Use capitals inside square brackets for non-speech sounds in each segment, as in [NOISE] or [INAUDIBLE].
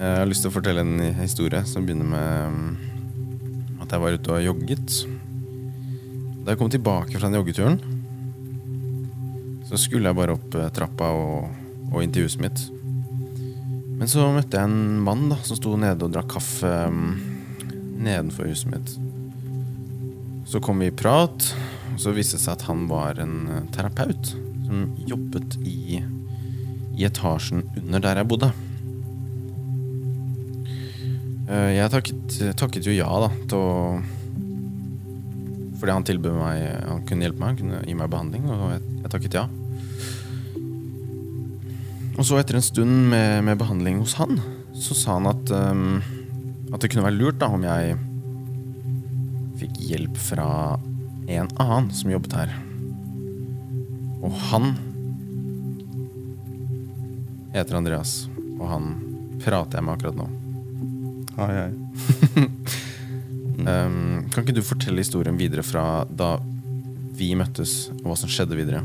Jeg har lyst til å fortelle en historie som begynner med mm, at jeg var ute og jogget. Da jeg kom tilbake fra den joggeturen, så skulle jeg bare opp eh, trappa og, og inn til huset mitt. Men så møtte jeg en mann da, som sto nede og drakk kaffe mm, nedenfor huset mitt. Så kom vi i prat, og så viste det seg at han var en eh, terapeut som jobbet i, i etasjen under der jeg bodde. Eh, Jeg takket, takket jo ja da til å Fordi han tilbød meg Han kunne hjelpe meg, han kunne gi meg behandling, og jeg, jeg takket ja. Og så etter en stund med, med behandling hos han, så sa han at um, At det kunne være lurt da om jeg fikk hjelp fra en annen som jobbet her. Og han heter Andreas, og han prater jeg med akkurat nå. Hei, ai. Um, [LAUGHS] kan ikke du fortelle historien videre fra da vi møttes, og hva som skjedde videre?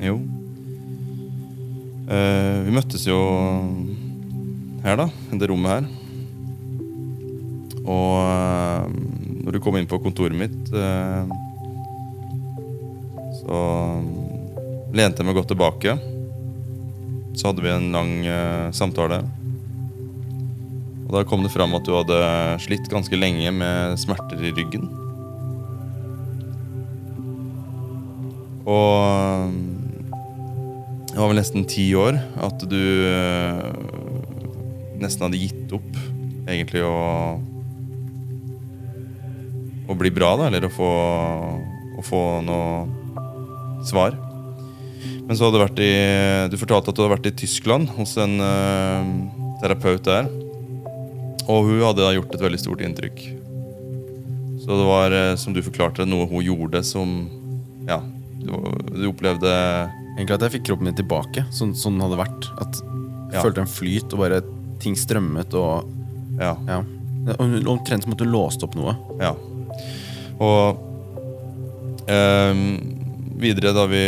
Jo. Uh, vi møttes jo her, da. I det rommet her. Og uh, når du kom inn på kontoret mitt, uh, så lente jeg meg godt tilbake. Så hadde vi en lang samtale. Og da kom det fram at du hadde slitt ganske lenge med smerter i ryggen. Og det var vel nesten ti år at du eh, nesten hadde gitt opp egentlig å Å bli bra, da, eller å få, å få noe svar. Men så hadde du vært i Du fortalte at du hadde vært i Tyskland hos en uh, terapeut der. Og hun hadde da gjort et veldig stort inntrykk. Så det var, eh, som du forklarte, noe hun gjorde som Ja, du, du opplevde Egentlig at jeg fikk kroppen min tilbake, sånn som den hadde vært. At jeg Ja. følte en flyt, og bare ting strømmet, og Ja. ja. Omtrent som at hun låste opp noe. ja. Og ehm, videre, da vi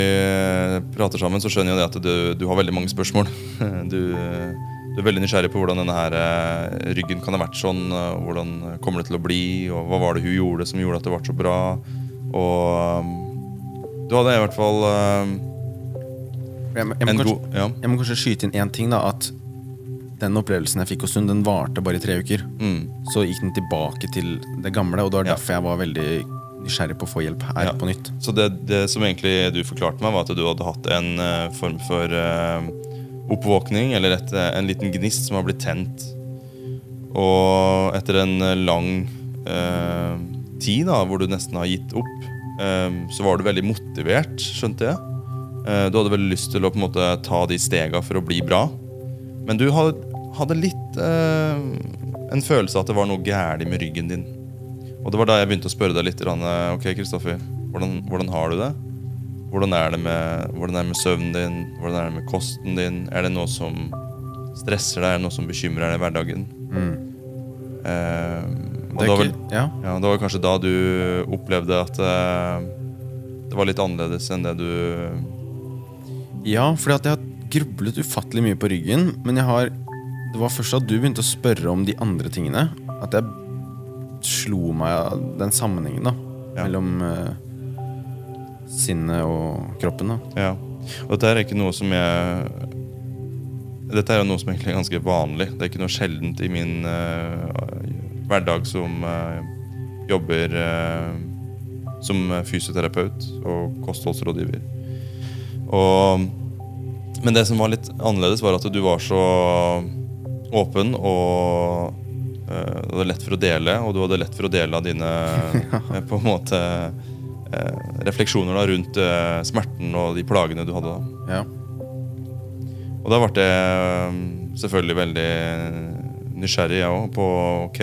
prater sammen, så skjønner jeg det at du, du har veldig mange spørsmål. [LAUGHS] Du, du er veldig nysgjerrig på hvordan denne her eh, ryggen kan ha vært sånn. Hvordan kommer det til å bli, og hva var det hun gjorde som gjorde at det ble så bra? Og ehm, du hadde i hvert fall Jeg, må- jeg, må en kanskje, Ja. jeg må kanskje skyte inn én ting, da. At den opplevelsen jeg fikk hos hun, den varte bare i tre uker. Mm. Så gikk den tilbake til det gamle, og det var Ja. derfor jeg var veldig nysgjerrig på å få hjelp her Ja. på nytt. Så det, det som egentlig du forklarte meg, var at du hadde hatt en uh, form for eh, oppvåkning, eller et, eh, en liten gnist som har blitt tent. Og etter en eh, lang eh, tid, da, hvor du nesten har gitt opp, eh, så var du veldig motivert, skjønte jeg. Eh, du hadde veldig lyst til å på en måte ta de stega for å bli bra. Men du hadde, hadde litt eh, en følelse av at det var noe galt med ryggen din. Og det var da jeg begynte å spørre deg litt. Ok, Kristoffer, hvordan, hvordan har du det? Hvordan er det, med, hvordan er det med søvnen din? Hvordan er det med kosten din? Er det noe som stresser deg? Er det noe som bekymrer deg i hverdagen? Mm. Eh, Det var, vel, ja. ja, det var kanskje da du opplevde at eh, det var litt annerledes enn det du ja, fordi at jeg har grublet ufattelig mye på ryggen, men har Det var først da du begynte å spørre om de andre tingene, at jeg slo meg av den sammenhengen da Ja. mellom eh, sinnet og kroppen. da Ja. Og dette er ikke noe som jeg Dette er jo noe som egentlig er ganske vanlig. Det er ikke noe sjeldent i min uh, hverdag som uh, jobber uh, som fysioterapeut og kostholdsrådgiver. Og, men det som var litt annerledes, var at du var så åpen og du hadde lett for å dele, og du hadde lett for å dele av dine [LAUGHS] på en måte refleksjoner da, rundt eh, smerten og de plagene du hadde. da. Ja. Og da ble jeg eh, selvfølgelig veldig nysgjerrig, jeg òg, på ok,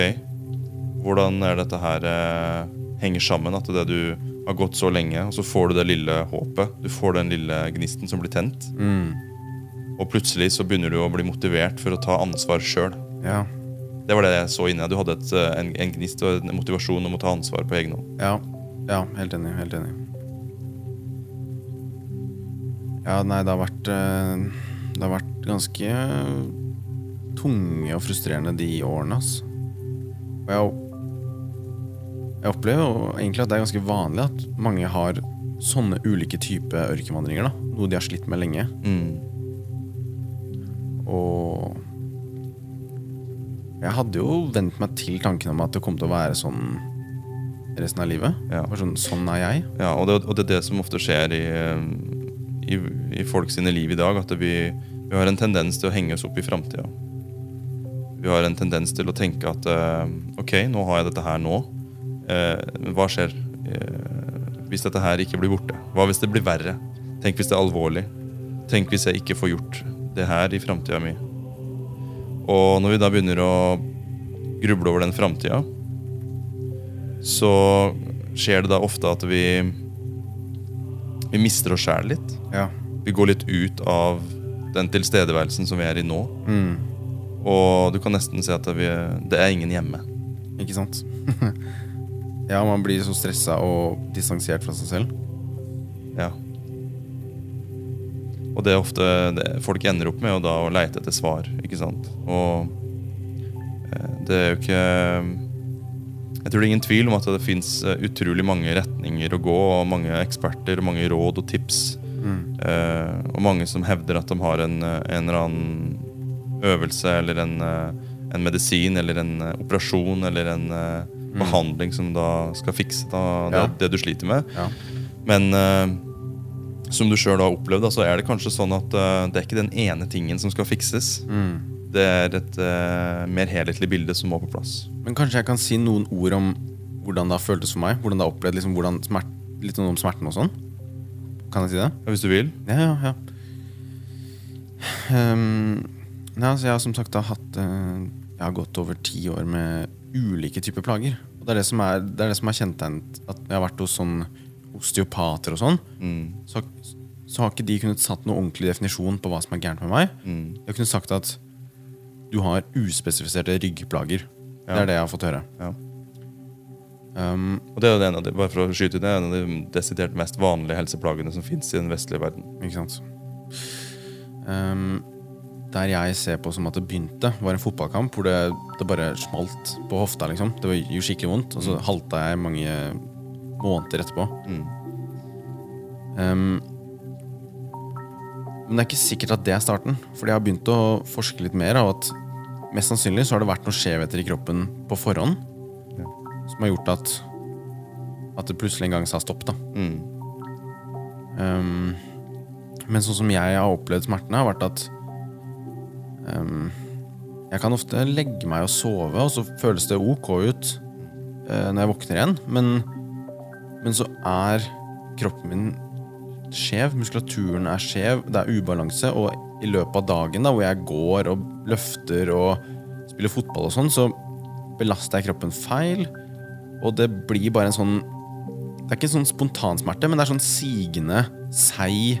hvordan er dette her eh, henger sammen. At det du har gått så lenge, og så får du det lille håpet. Du får den lille gnisten som blir tent. Mm. Og plutselig så begynner du å bli motivert for å ta ansvar sjøl. ja. Det var det jeg så inni deg. Du hadde et, eh, en, en gnist og en motivasjon om å ta ansvar på egen hånd. Ja, ja, helt enig. Helt enig. Ja, nei, det har vært eh, Det har vært ganske tunge og frustrerende, de årene. ass. Og jeg, jeg opplever egentlig at det er ganske vanlig at mange har sånne ulike typer ørkenvandringer. da. Noe de har slitt med lenge. Mm. Og jeg hadde jo vent meg til tanken om at det kom til å være sånn resten av livet. Ja. Sånn, sånn er jeg. Ja, og det, og det er det som ofte skjer i, i, i folk sine liv i dag. At vi, vi har en tendens til å henge oss opp i framtida. Vi har en tendens til å tenke at eh, ok, nå har jeg dette her nå. Eh, hva skjer eh, hvis dette her ikke blir borte? Hva hvis det blir verre? Tenk hvis det er alvorlig? Tenk hvis jeg ikke får gjort det her i framtida mi? Og når vi da begynner å gruble over den framtida, så skjer det da ofte at vi vi mister oss sjæl litt. Ja. Vi går litt ut av den tilstedeværelsen som vi er i nå. Mm. Og du kan nesten si at vi, det er ingen hjemme. Ikke sant? [LAUGHS] ja, man blir så stressa og distansert fra seg selv. Ja. Og det er ofte det folk ender opp med å da å leite etter svar, ikke sant. Og eh, det er jo ikke Jeg tror det er ingen tvil om at det fins utrolig mange retninger å gå, og mange eksperter og mange råd og tips. Eh, og mange som hevder at de har en, en eller annen øvelse eller en, eh, en medisin eller en eh, operasjon eller en mm. behandling som da skal fikse da, det, Ja. det du sliter med. Ja. Men eh, som du sjøl har opplevd, så er det kanskje sånn at uh, det er ikke den ene tingen som skal fikses. Mm. Det er et uh, mer helhetlig bilde som må på plass. Men kanskje jeg kan si noen ord om hvordan det har føltes for meg? Hvordan det har opplevd liksom, hvordan smert, Litt sånn om smerten og sånn? Kan jeg si det? Ja, hvis du vil. Ja, ja, ja. Um, ja altså jeg har som sagt da hatt uh, Jeg har gått over ti år med ulike typer plager. Og det er det som er, det er, det som er kjennetegnet at jeg har vært hos sånn osteopater og sånn. Mm. Så, så har ikke de kunnet satt noe ordentlig definisjon på hva som er gærent med meg. Mm. De har kunnet sagt at du har uspesifiserte ryggplager. Det er det jeg har fått høre. Ja. Um, Og det er jo en av de, bare for å skyte det er en av de desidert mest vanlige helseplagene som fins i den vestlige verden. Ikke sant Um, Der jeg ser på som at det begynte Var en fotballkamp Hvor det, det bare smalt på hofta liksom Det var jo skikkelig vondt Og så halta jeg mange måneder etterpå Mm. Ehm, Men det er ikke sikkert at det er starten Fordi jeg har begynt å forske litt mer Av at mest sannsynlig så har det vært noen skjevheter i kroppen På forhånd Ja. Som har gjort at At det plutselig en gang sa stopp da Mm. Um, men sånn som jeg har opplevd smertene, har vært at um, Jeg kan ofte legge meg og sove, og så føles det ok ut uh, når jeg våkner igjen. Men, men så er kroppen min skjev. Muskulaturen er skjev, det er ubalanse. Og i løpet av dagen da, hvor jeg går og løfter og spiller fotball og sånn, så belaster jeg kroppen feil. Og det blir bare en sånn det er ikke en sånn spontansmerte, men det er sånn sigende, seig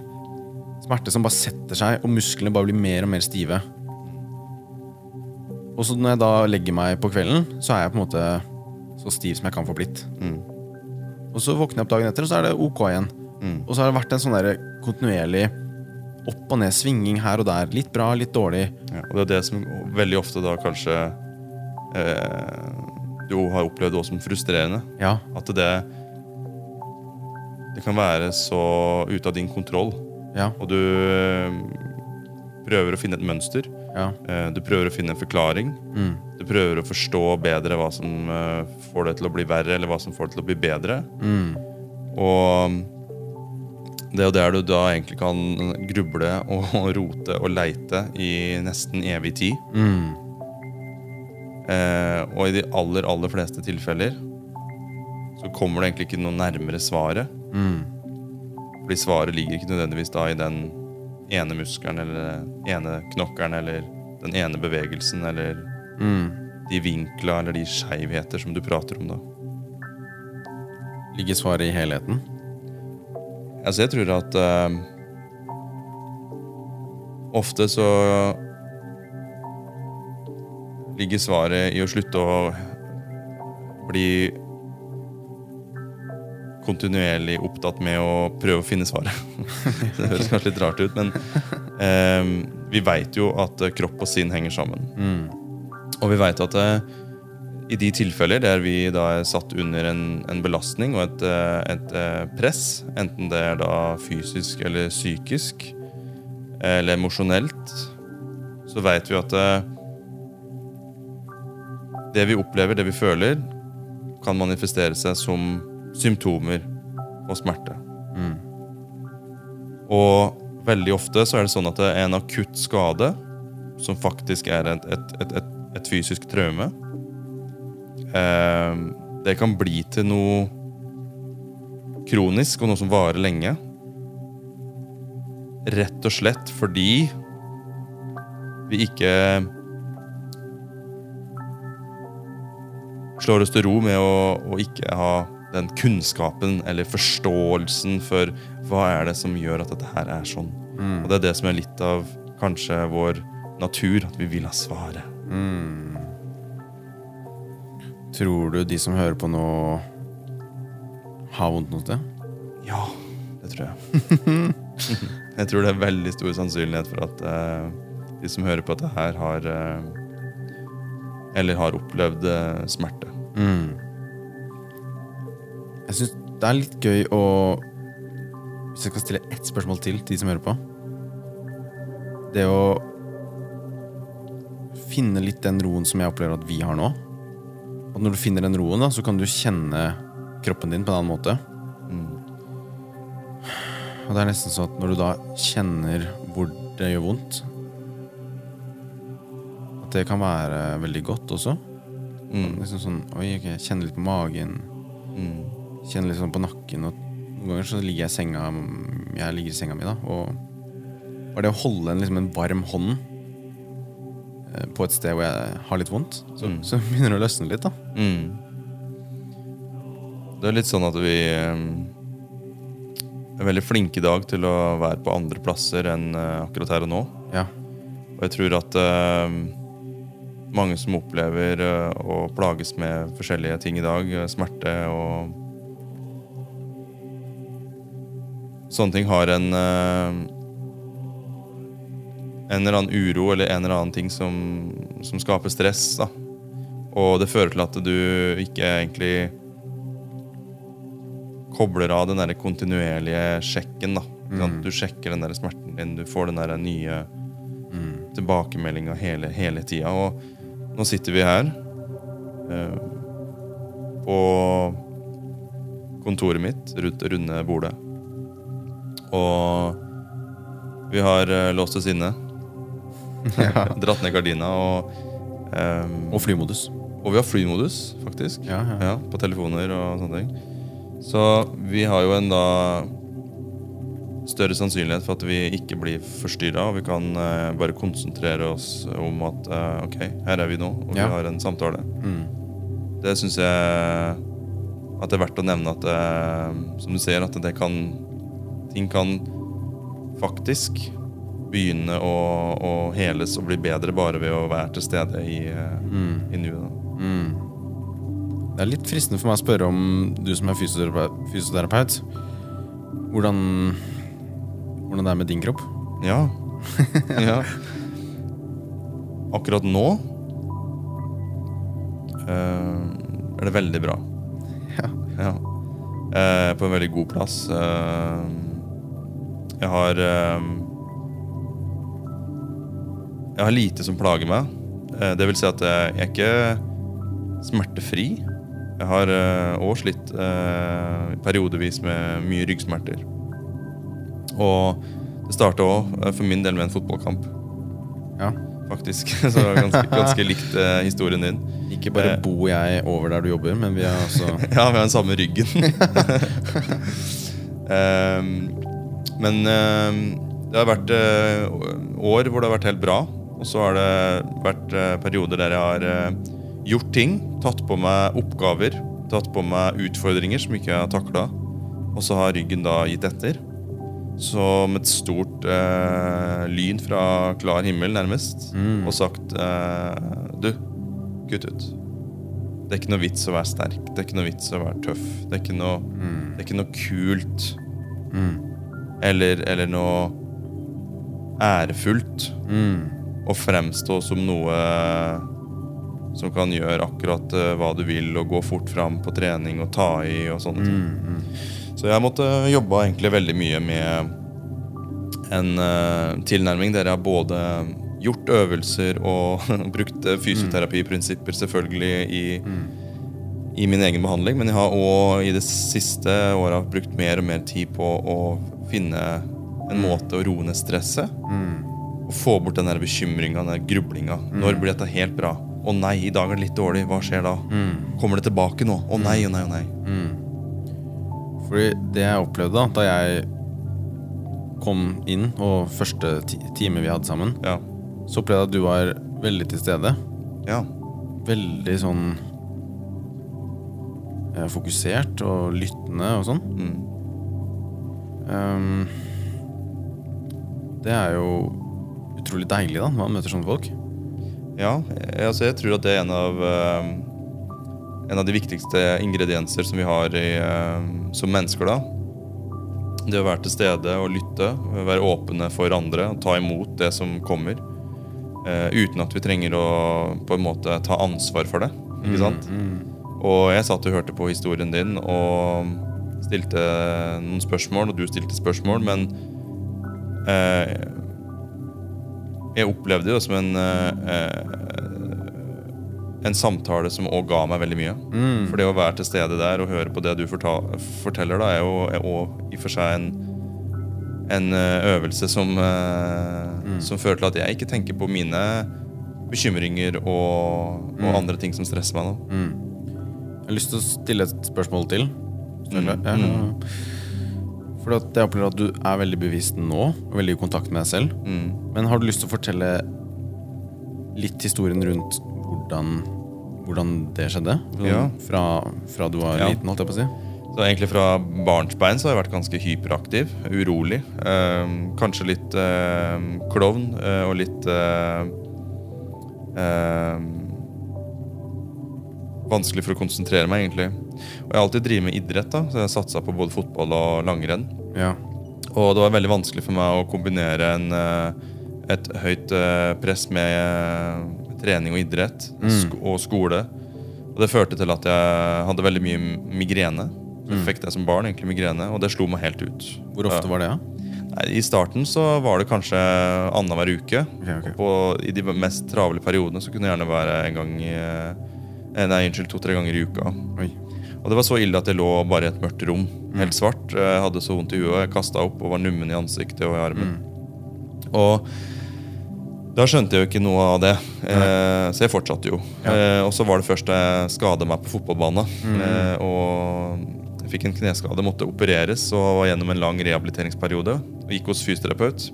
smerte som bare setter seg, og musklene bare blir mer og mer stive. Og så når jeg da legger meg på kvelden, så er jeg på en måte så stiv som jeg kan få blitt. Mm. Og så våkner jeg opp dagen etter, og så er det ok igjen. Mm. Og så har det vært en sånn der kontinuerlig opp og ned, svinging her og der. Litt bra, litt dårlig. Ja, og det er det som veldig ofte da kanskje eh, du har opplevd også som frustrerende. Ja, At det Det kan være så ute av din kontroll, ja, og du eh, prøver å finne et mønster. ja. Eh, du prøver å finne en forklaring. Mm, Du prøver å forstå bedre hva som eh, får det til å bli verre, eller hva som får det til å bli bedre. mm, Og det er der du da egentlig kan gruble og rote og leite i nesten evig tid. mm, Eh, og i de aller, aller fleste tilfeller så kommer du egentlig ikke noe nærmere svaret. mm. Fordi svaret ligger ikke nødvendigvis da i den ene muskelen eller den ene knokkelen eller den ene bevegelsen eller mm. de vinkla eller de skeivheter som du prater om da. Ligger svaret i helheten? Altså, jeg tror at uh, ofte så ligger svaret i å slutte å bli kontinuerlig opptatt med å prøve å finne svaret. [LAUGHS] det høres kanskje litt rart ut, men uh, vi veit jo at kropp og sinn henger sammen. Mm. Og vi veit at eh, i de tilfeller der vi da er satt under en, en belastning og et, eh, et eh, press, enten det er da fysisk eller psykisk eller emosjonelt, så veit vi at eh, det vi opplever, det vi føler, kan manifestere seg som symptomer og smerte. Mm. Og veldig ofte så er det sånn at det er en akutt skade, som faktisk er et, et, et, et, fysisk traume, det kan bli til noe kronisk og noe som varer lenge. Rett og slett fordi vi ikke slår oss til ro med å, å ikke ha den kunnskapen eller forståelsen for hva er det som gjør at dette her er sånn. Mm. Og det er det som er litt av kanskje vår natur, at vi vil ha svaret. Mm. Tror du de som hører på nå, har vondt noe sted? Ja, det tror jeg. [LAUGHS] jeg tror det er veldig stor sannsynlighet for at uh, de som hører på dette her, har uh, Eller har opplevd uh, smerte. Mm. Jeg syns det er litt gøy å Hvis jeg skal stille ett spørsmål til til de som hører på Det å finne litt den roen som jeg opplever at vi har nå. Og når du finner den roen, da, så kan du kjenne kroppen din på en annen måte. Mm. Og det er nesten sånn at når du da kjenner hvor det gjør vondt At det kan være veldig godt også. Mm. Liksom sånn, Oi, ok, kjenne litt på magen. Mm. Kjenne litt sånn på nakken. Og noen ganger så ligger jeg i senga Jeg ligger i senga mi, da. Og bare det å holde en, liksom, en varm hånd på et sted hvor jeg har litt vondt, så, Mm. så begynner det å løsne litt, da. Mm. Det er litt sånn at vi eh, er veldig flinke i dag til å være på andre plasser enn eh, akkurat her og nå. Ja. Og jeg tror at uh, mange som opplever eh, å plages med forskjellige ting i dag, eh, smerte og Sånne ting har en eh, En eller annen uro eller en eller annen ting som, som skaper stress. da. Og det fører til at du ikke egentlig kobler av den der kontinuerlige sjekken. da. Mm. Du sjekker den der smerten din, du får den der nye Mm. tilbakemeldinga hele, hele tida. Og nå sitter vi her eh, på kontoret mitt, rundt runde bordet. Og vi har eh, låst oss inne. Ja. [LAUGHS] Dratt ned gardina og um, Og flymodus. og vi har flymodus, faktisk. Ja, ja. Ja, på telefoner og sånne ting. Så vi har jo en da større sannsynlighet for at vi ikke blir forstyrra, og vi kan uh, bare konsentrere oss om at uh, ok, her er vi nå, og Ja. vi har en samtale. Mm. Det syns jeg at det er verdt å nevne at uh, som du ser, at det kan Ting kan faktisk begynne å, å heles og bli bedre bare ved å være til stede i, Mm. i nuet. Mm. Det er litt fristende for meg å spørre om du som er fysioterapeut, fysioterapeut hvordan, hvordan det er med din kropp. Ja. [LAUGHS] ja. Akkurat nå uh, er det veldig bra. Ja. Ja. Uh, på en veldig god plass. Uh, jeg har Jeg har lite som plager meg. Eh, det vil si at jeg er ikke smertefri. Jeg har òg slitt eh, periodevis med mye ryggsmerter. Og det starta òg for min del med en fotballkamp, Ja. faktisk. [LAUGHS] Så det ganske, ganske likt eh, historien din. Ikke bare Eh. bor jeg over der du jobber, men vi har også [LAUGHS] Ja, vi har den samme ryggen. [LAUGHS] Ehm, men ehm, det har vært eh, år hvor det har vært helt bra. Og så har det vært eh, perioder der jeg har eh, gjort ting, tatt på meg oppgaver, tatt på meg utfordringer som ikke jeg har takla. Og så har ryggen da gitt etter. Som et stort eh, lyn fra klar himmel, nærmest, Mm. og sagt eh, Du, kutt ut. Det er ikke noe vits å være sterk. Det er ikke noe vits å være tøff. Det er ikke noe, mm. det er ikke noe kult Mm. eller, eller noe ærefullt Mm. Å fremstå som noe som kan gjøre akkurat eh, hva du vil, og gå fort fram på trening og ta i og sånne ting. Mm. Så jeg måtte jobbe egentlig veldig mye med en uh, tilnærming der jeg har både gjort øvelser og [LAUGHS] brukt eh, fysioterapiprinsipper selvfølgelig i, i min egen behandling, men jeg har òg i det siste året brukt mer og mer tid på å finne en måte å roe ned stresset Mm. Og få bort den der bekymringa, den der grublinga. Når blir dette helt bra? Å nei, i dag er det litt dårlig. Hva skjer da? Mm. Kommer det tilbake nå? Å nei, å nei, å nei. Fordi det jeg opplevde da Da jeg kom inn, og første time vi hadde sammen, Ja. så opplevde jeg at du var veldig til stede. Ja. Veldig sånn eh, fokusert og lyttende og sånn. Mm. Um, det er jo utrolig deilig da når man møter sånne folk. Ja, altså jeg tror at det er en av eh, En av de viktigste ingredienser som vi har i, eh, som mennesker. da Det å være til stede og lytte, være åpne for andre og ta imot det som kommer. eh, uten at vi trenger å på en måte ta ansvar for det. Ikke sant? Og jeg satt og hørte på historien din og stilte noen spørsmål, og du stilte spørsmål, men eh, jeg opplevde det som en eh, en samtale som òg ga meg veldig mye. For det å være til stede der og høre på det du forteller, da, er jo er også i og for seg en, en eh, øvelse som, eh, som fører til at jeg ikke tenker på mine bekymringer og, og andre ting som stresser meg. Da. Mm. Jeg har lyst til å stille et spørsmål til. Stille. Mm, Ja. For jeg opplever at du er veldig bevisst nå, og veldig i kontakt med deg selv. Mm. Men har du lyst til å fortelle litt historien rundt hvordan, hvordan det skjedde? Sånn Ja. Fra, fra du var Ja. liten, holdt jeg på å si? Så egentlig fra barnsbein så har jeg vært ganske hyperaktiv, urolig. Eh, kanskje litt eh, klovn og litt eh, eh, Vanskelig for å konsentrere meg, egentlig. Og jeg har alltid drevet med idrett, da, så jeg satsa på både fotball og langrenn. Ja. Og det var veldig vanskelig for meg å kombinere en, eh, et høyt eh, press med eh, trening og idrett sk og skole. Og det førte til at jeg hadde veldig mye migrene. Så jeg fikk det som barn, egentlig migrene, og det slo meg helt ut. Hvor ofte var det? Ja? Nei, I starten så var det kanskje annenhver uke. Okay, okay. Og på, I de mest travle periodene så kunne det gjerne være en gang i, Nei, unnskyld, to-tre ganger i uka. Oi. Og det var så ille at jeg lå bare i et mørkt rom, helt svart. Jeg hadde så vondt i huet, kasta opp og var nummen i ansiktet og i armen. Og da skjønte jeg jo ikke noe av det, eh, så jeg fortsatte jo. Eh, og så var det først da jeg skada meg på fotballbane. Eh, og jeg fikk en kneskade, måtte opereres og var gjennom en lang rehabiliteringsperiode. Og gikk hos fysioterapeut.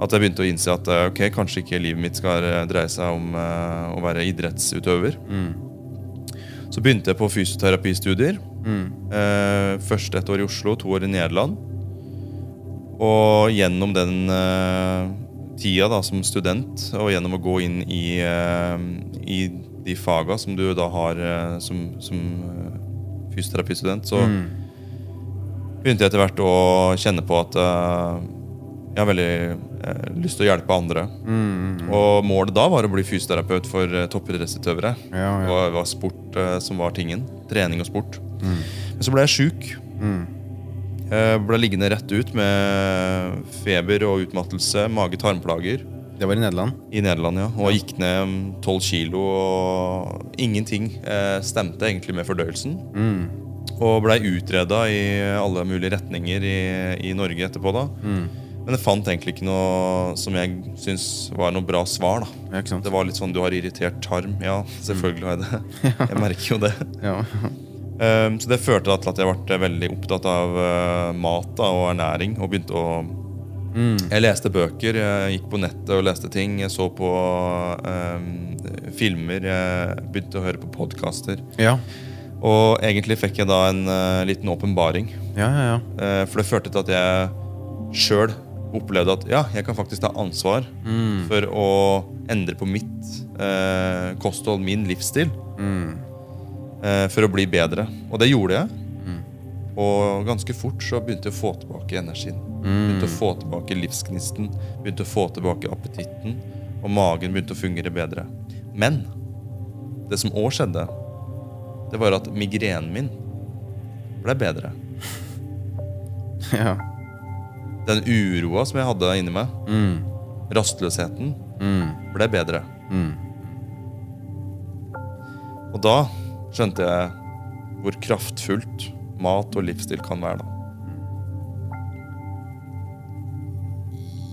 At jeg begynte å innse at eh, ok, kanskje ikke livet mitt skal eh, dreie seg om eh, å være idrettsutøver. Så begynte jeg på fysioterapistudier. Eh, først et år i Oslo, to år i Nederland. Og gjennom den tida da, som student, og gjennom å gå inn i, i de faga som du da har som, som fysioterapistudent, så begynte jeg etter hvert å kjenne på at jeg har veldig eh, lyst til å hjelpe andre. Og målet da var å bli fysioterapeut for eh, toppidrettsutøvere. Ja, ja. Det var, var sport eh, som var tingen. Trening og sport. Men så ble jeg sjuk. Jeg ble liggende rett ut med feber og utmattelse, mage-tarmplager. Det var i Nederland. I Nederland, ja. Og gikk ned tolv kilo. Og ingenting eh, stemte egentlig med fordøyelsen. Og blei utreda i alle mulige retninger i, i Norge etterpå. da Men jeg fant egentlig ikke noe som jeg syns var noe bra svar. da Ja? Det var litt sånn du har irritert tarm. Ja, selvfølgelig har jeg det. [LAUGHS] Jeg merker jo det. Ja. Um, så det førte til at jeg ble veldig opptatt av uh, mat da, og ernæring. Og begynte å Jeg leste bøker, jeg gikk på nettet og leste ting. Jeg så på um, filmer, jeg begynte å høre på podkaster. Ja. Og egentlig fikk jeg da en uh, liten åpenbaring. Ja, ja, ja. Uh, for det førte til at jeg sjøl opplevde at ja, jeg kan faktisk ta ansvar for å endre på mitt eh, kosthold, min livsstil. eh, for å bli bedre. Og det gjorde jeg. Og ganske fort så begynte jeg å få tilbake energien. Begynte å få tilbake livsgnisten, begynte å få tilbake appetitten, og magen begynte å fungere bedre. Men det som òg skjedde, det var at migrenen min ble bedre. [LAUGHS] Ja. Den uroa som jeg hadde inni meg, Mm. rastløsheten, Mm. ble bedre. Mm. Og da skjønte jeg hvor kraftfullt mat og livsstil kan være. da.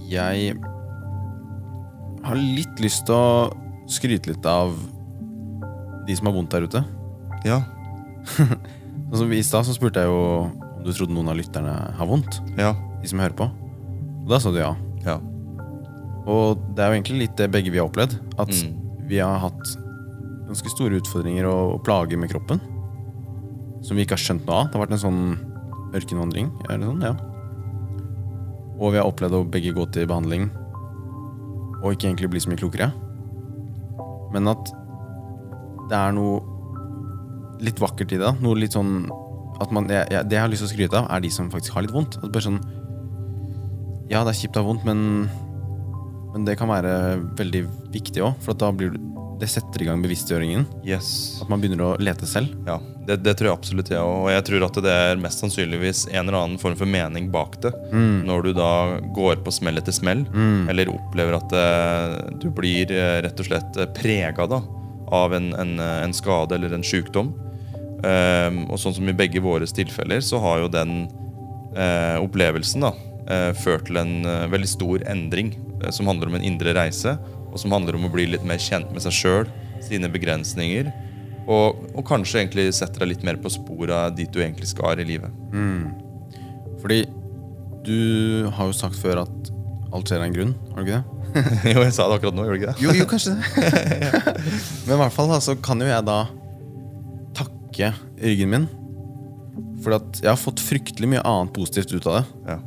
Jeg har litt lyst til å skryte litt av de som har vondt der ute. Ja, [LAUGHS] Sånn I stad spurte jeg jo om du trodde noen av lytterne har vondt. ja, De som hører på. Og da sa du ja. ja. Og det er jo egentlig litt det begge vi har opplevd. At Mm. vi har hatt ganske store utfordringer og, plager med kroppen. Som vi ikke har skjønt noe av. Det har vært en sånn ørkenvandring. Er det sånn? Ja. Og vi har opplevd å begge gå til behandling og ikke egentlig bli så mye klokere. Men at det er noe litt vakkert i det. Noe litt sånn at man, jeg, jeg, Det jeg har lyst til å skryte av, er de som faktisk har litt vondt. At bare sånn Ja, det er kjipt og vondt, men men det kan være veldig viktig òg, for at da blir det setter i gang bevisstgjøringen. Yes. At man begynner å lete selv. Ja, det, det tror jeg absolutt jeg òg. Og jeg tror at det er mest sannsynligvis en eller annen form for mening bak det. Når du da går på smell etter smell, eller opplever at eh, du blir eh, rett og slett prega da, av en, en, eh, en skade eller en sykdom. Um, og sånn som i begge våre tilfeller, så har jo den uh, opplevelsen da, eh, ført til en eh, veldig stor endring, eh, som handler om en indre reise, og som handler om å bli litt mer kjent med seg sjøl, sine begrensninger, og, og kanskje egentlig setter deg litt mer på sporet dit du egentlig skal i livet. Fordi du har jo sagt før at alt skjer av en grunn, har du ikke det? [LAUGHS] jo, jeg sa det akkurat nå, gjorde du ikke det? Jo, jo, kanskje det. [LAUGHS] Men i hvert fall så kan jo jeg da takke ryggen min. For at jeg har fått fryktelig mye annet positivt ut av det. Ja.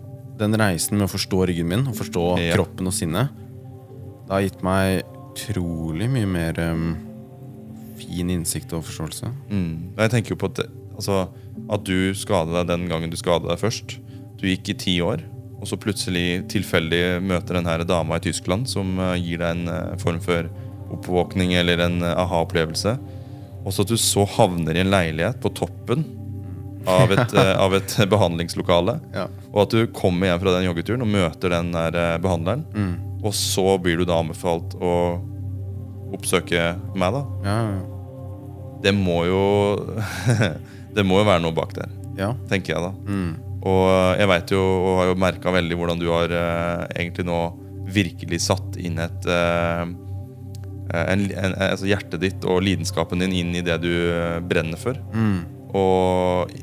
Den reisen med å forstå ryggen min og forstå Ja. kroppen og sinnet, det har gitt meg utrolig mye mer um, fin innsikt og forståelse. Mm. Jeg tenker jo på at, altså, at du skadet deg den gangen du skadet deg først. Du gikk i ti år, og så plutselig tilfeldig møter den her dama i Tyskland som eh, gir deg en eh, form for oppvåkning eller en eh, aha-opplevelse. Og så at du så havner i en leilighet på toppen av et, [LAUGHS] eh, av et behandlingslokale. Ja. Og at du kommer hjem fra den joggeturen og møter den der eh, behandleren. Mm. Og så blir du da anbefalt å oppsøke meg, da. Ja, ja, Det må jo [LAUGHS] Det må jo være noe bak der, ja. tenker jeg da. Mm. Og jeg vet jo, og har jo merka veldig hvordan du har eh, egentlig nå virkelig satt inn et eh, en, en, altså Hjertet ditt og lidenskapen din inn i det du eh, brenner for. Mm. Og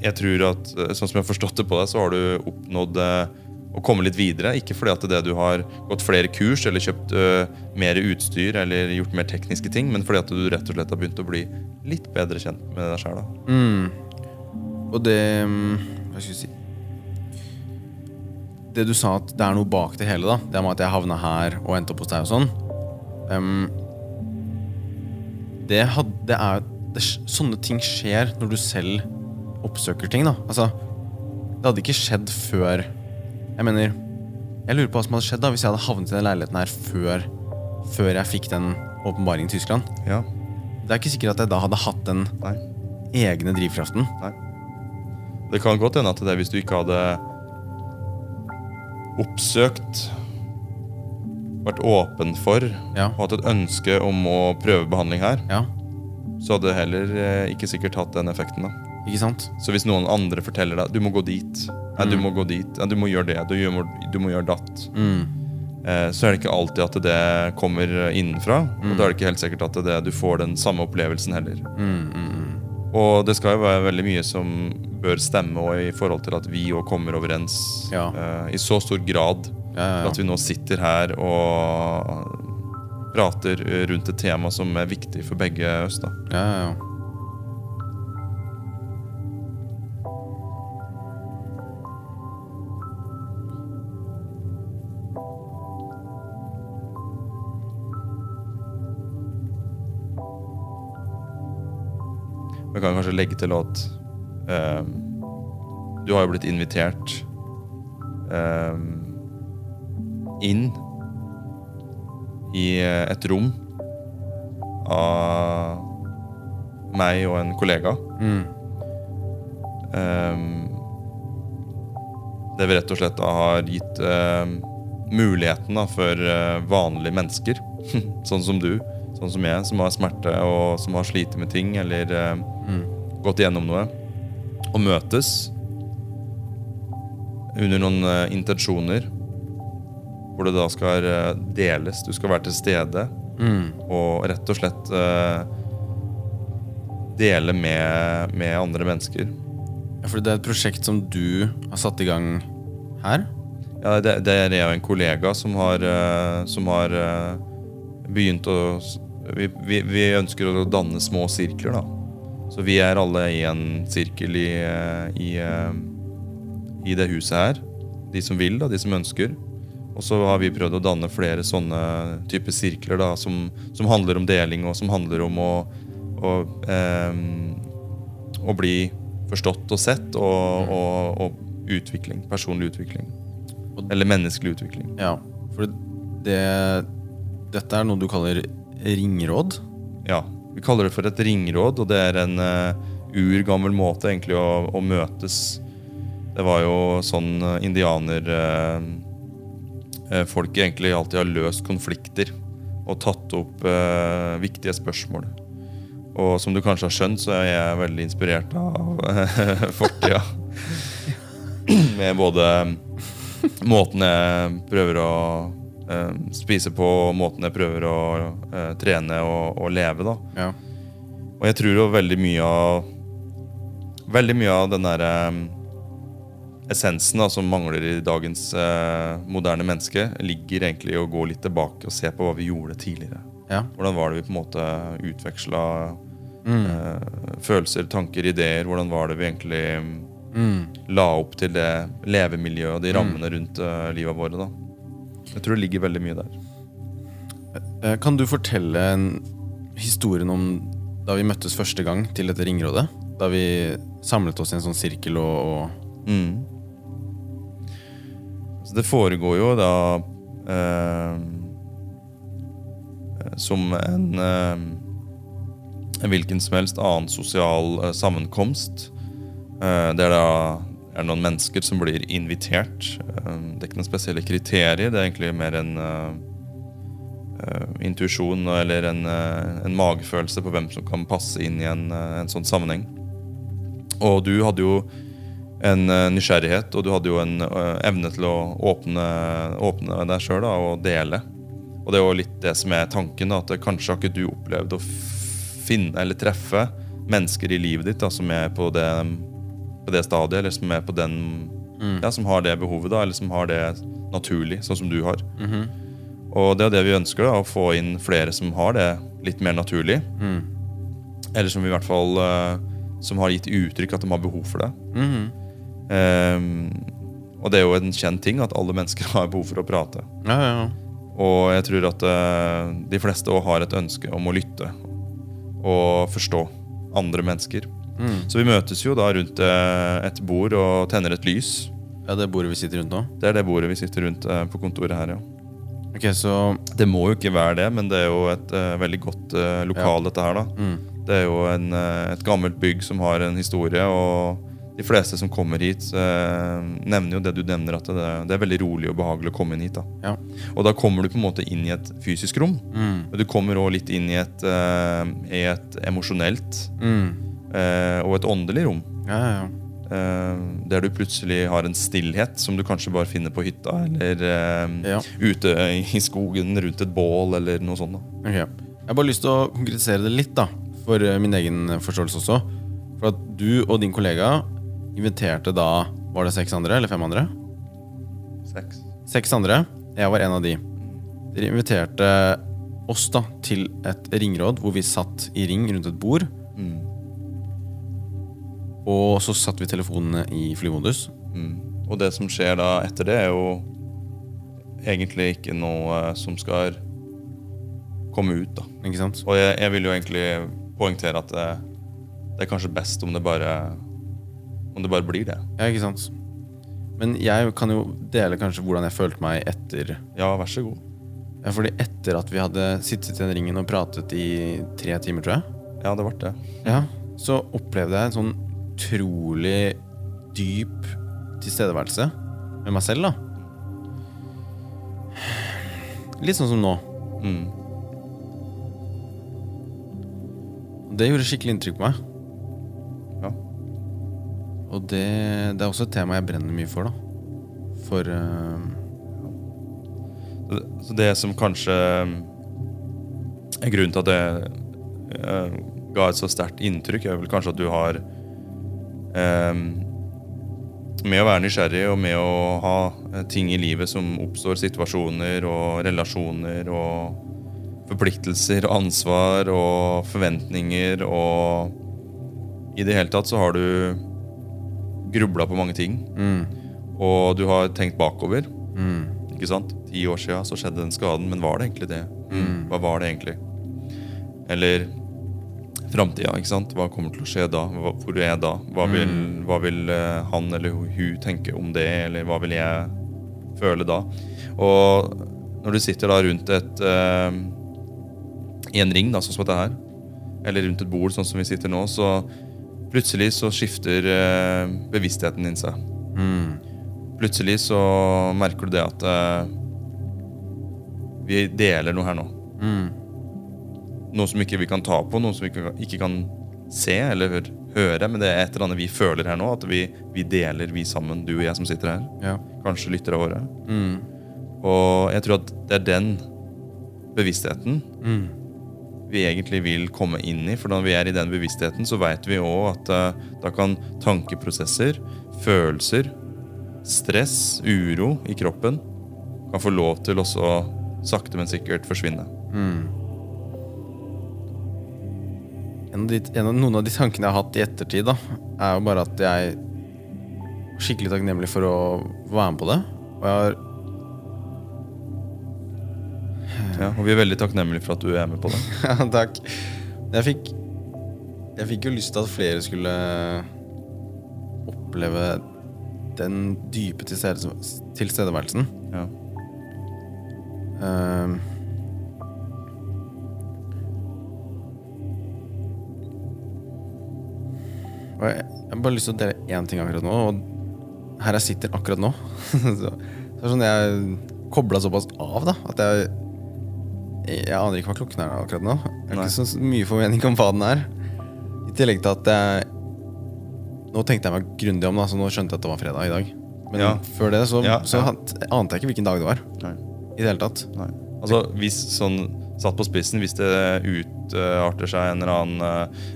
jeg tror at, eh, sånn som jeg har forstått det på deg, så har du oppnådd eh, å komme litt videre. Ikke fordi at det du har gått flere kurs eller kjøpt eh, mer utstyr eller gjort mer tekniske ting, men fordi at du rett og slett har begynt å bli litt bedre kjent med deg sjæl. Mm. Og det mm, Hva skal jeg si Det du sa at det er noe bak det hele, da Det med at jeg havna her og endte opp hos deg og sånn Um, Det, had, det er det, Sånne ting skjer når du selv oppsøker ting, da. Altså, det hadde ikke skjedd før Jeg mener Jeg lurer på hva som hadde skjedd da hvis jeg hadde havnet i den leiligheten her før, før jeg fikk den åpenbaringen i Tyskland. Ja. Det er ikke sikkert at jeg da hadde hatt den Nei. egne drivkraften. Nei. Det kan godt hende at det er hvis du ikke hadde oppsøkt Vært åpen for Ja. og hatt et ønske om å prøve behandling her, Ja, så hadde det heller eh, ikke sikkert hatt den effekten. da ikke sant? Så hvis noen andre forteller deg du må gå dit, nei, du Mm. må gå dit, nei, du må gjøre det, du, gjør, du må gjøre datt, Mm. eh, så er det ikke alltid at det kommer innenfra. Mm. Og da er det ikke helt sikkert at det, du får den samme opplevelsen heller. Mm, mm, mm. Og det skal jo være veldig mye som bør stemme og i forhold til at vi òg kommer overens Ja. eh, i så stor grad Ja, at vi nå sitter her og prater rundt et tema som er viktig for begge oss. da. ja, ja, ja. Vi kan kanskje legge til at eh, du har jo blitt invitert eh, inn i et rom av meg og en kollega. Mm. Eh, det vi rett og slett har gitt eh, muligheten da, for eh, vanlige mennesker, [LAUGHS] sånn som du, sånn som jeg, som har smerte og som har slitt med ting eller eh, Mm. gått igjennom noe, og møtes under noen uh, intensjoner hvor det da skal uh, deles. Du skal være til stede Mm. og rett og slett uh, dele med, med andre mennesker. Ja, for det er et prosjekt som du har satt i gang her? Ja, det, det er jeg og en kollega som har, som har begynt å vi, vi, vi ønsker å danne små sirkler, da. Så vi er alle i en sirkel i, eh, i, eh, i det huset her. De som vil, da, de som ønsker. Og så har vi prøvd å danne flere sånne typer sirkler da, som, som handler om deling, og som handler om å, å, eh, å bli forstått og sett, og, og, og utvikling. Personlig utvikling. Eller menneskelig utvikling. Ja. For det Dette er noe du kaller ringråd? Ja, Vi kaller det for et ringråd, og det er en uh, urgammel måte egentlig å, å møtes. Det var jo sånn uh, indianer eh, eh, Folk egentlig alltid har løst konflikter og tatt opp uh, viktige spørsmål. Og som du kanskje har skjønt, så er jeg veldig inspirert av eh, [LAUGHS] fortida. [LAUGHS] Med både måten jeg prøver å eh, spise på, måten jeg prøver å uh, trene og, og leve. da. Ja. Og jeg tror jo veldig mye av Veldig mye av den derre essensen da, som mangler i dagens uh, moderne menneske, ligger egentlig i å gå litt tilbake og se på hva vi gjorde tidligere. ja. Hvordan var det vi på en måte utveksla Mm. uh, følelser, tanker, ideer? Hvordan var det vi egentlig Mm. la opp til det levemiljøet og de rammene rundt uh, livet våre? da. Jeg tror det ligger veldig mye der. Eh, Kan du fortelle historien om da vi møttes første gang til dette ringrådet? Da vi samlet oss i en sånn sirkel og, og Mm. Så det foregår jo da eh, som en, eh, en hvilken som helst annen sosial eh, sammenkomst. Eh, det er da er det noen mennesker som blir invitert. Eh, det er ikke noen spesielle kriterier, det er egentlig mer en uh, intuisjon eller en, uh, en magefølelse på hvem som kan passe inn i en, uh, en sånn sammenheng. Og du hadde jo en nysgjerrighet, og du hadde jo en evne til å åpne, åpne deg sjøl og dele. Og det er jo litt det som er tanken, da, at kanskje har ikke du opplevd å finne eller treffe mennesker i livet ditt da, som er på det, på det stadiet, eller som er på den ja, som har det behovet, da, eller som har det naturlig, sånn som du har. Mhm. Og det er det vi ønsker, da, å få inn flere som har det litt mer naturlig. mm. Eller som i hvert fall eh, Som har gitt uttrykk at de har behov for det. -hmm. Um, og det er jo en kjent ting at alle mennesker [LAUGHS] har behov for å prate. Ja, ja, ja. Og jeg tror at eh, de fleste òg har et ønske om å lytte og forstå andre mennesker. Mm. Så vi møtes jo da rundt eh, et bord og tenner et lys. ja, det bordet vi sitter rundt nå. Det er det bordet vi sitter rundt eh, på kontoret her, ja. Ok, så Det må jo ikke være det, men det er jo et uh, veldig godt uh, lokal, dette her, da. mm. Det er jo en, uh, et gammelt bygg som har en historie, og de fleste som kommer hit, nevner jo det du nevner, at det, det er veldig rolig og behagelig å komme inn hit. da. Ja. Og da kommer du på en måte inn i et fysisk rom, Mm. men du kommer òg litt inn i et, i et emosjonelt Mm. Eh, og et åndelig rom. Ja, ja, ja. Eh, der du plutselig har en stillhet som du kanskje bare finner på hytta, eller eh, Ja. ute i skogen rundt et bål, eller noe sånt. da. Ok. Jeg har bare lyst til å konkretisere det litt, da. For min egen forståelse også. For at du og din kollega inviterte da Var det seks andre, eller fem andre? Seks. Seks andre. Jeg var en av de. Dere inviterte oss da til et ringråd hvor vi satt i ring rundt et bord. Og så satte vi telefonene i flymodus. Mm. Og det som skjer da etter det, er jo egentlig ikke noe eh, som skal komme ut. da. Ikke sant? Og jeg, jeg vil jo egentlig poengtere at det, det er kanskje best om det bare om det bare blir det. Ja, ikke sant? Men jeg kan jo dele kanskje hvordan jeg følte meg etter Ja, vær så god. ja, Fordi etter at vi hadde sittet i den ringen og pratet i tre timer, tror jeg, Ja, det ble det. ja, så opplevde jeg en sånn utrolig dyp tilstedeværelse med meg selv, da. Litt sånn som nå. Mm. Det gjorde skikkelig inntrykk på meg. Ja. Og det, det er også et tema jeg brenner mye for, da. For uh... Så det- som kanskje er grunnen til at det uh, ga et så sterkt inntrykk, er vel kanskje at du har eh, Med å være nysgjerrig og med å ha eh, ting i livet som oppstår, situasjoner og relasjoner og forpliktelser og ansvar og forventninger og I det hele tatt så har du grubla på mange ting. mm, Og du har tenkt bakover. mm, Ikke sant? Ti år siden så skjedde den skaden, men var det egentlig det? Mm. Hva var det egentlig? Eller framtida? Hva kommer til å skje da? Hvor er jeg da? Hva vil, Mm. hva vil eh, han eller hun tenke om det, eller hva vil jeg føle da? Og når du sitter da rundt et uh, i en ring, da, sånn som dette her, eller rundt et bord, sånn som vi sitter nå, så plutselig så skifter uh, bevisstheten din seg. mm, Plutselig så merker du det at uh, vi deler noe her nå. mm, Noe som ikke vi kan ta på, noe som vi ikke, kan se eller høre. Men det er et eller annet vi føler her nå, at vi, vi deler, vi sammen, du og jeg som sitter her. ja. Kanskje lyttere våre. Mm, Og jeg tror at det er den bevisstheten mm, vi egentlig vil komme inn i. For når vi er i den bevisstheten, så vet vi òg at uh, da kan tankeprosesser, følelser, stress, uro i kroppen kan få lov til også sakte, men sikkert forsvinne. mm. En av de, en av, noen av de tankene jeg har hatt i ettertid, da, er jo bare at jeg er skikkelig takknemlig for å være med på det. Og jeg har Ja, og vi er veldig takknemlige for at du er med på det. [LAUGHS] Ja, takk. Jeg fikk Jeg fikk jo lyst til at flere skulle oppleve den dype tilstedeværelsen. Ja. Ehm. Og jeg, jeg har bare lyst til å dele én ting akkurat nå, og her jeg sitter akkurat nå. [LAUGHS] så, det er sånn jeg kobla såpass av, da, at jeg Jeg aner ikke hva klokken er akkurat nå. Jeg har Nei. ikke så mye formening om hva den er. I tillegg til at jeg Nå tenkte jeg meg grundig om, da, så nå skjønte jeg at det var fredag i dag. Men Ja. før det så, Ja, så ja. ante jeg ikke hvilken dag det var. Nei. I det hele tatt. Nei. Altså, hvis sånn satt på spissen, hvis det utarter seg en eller annen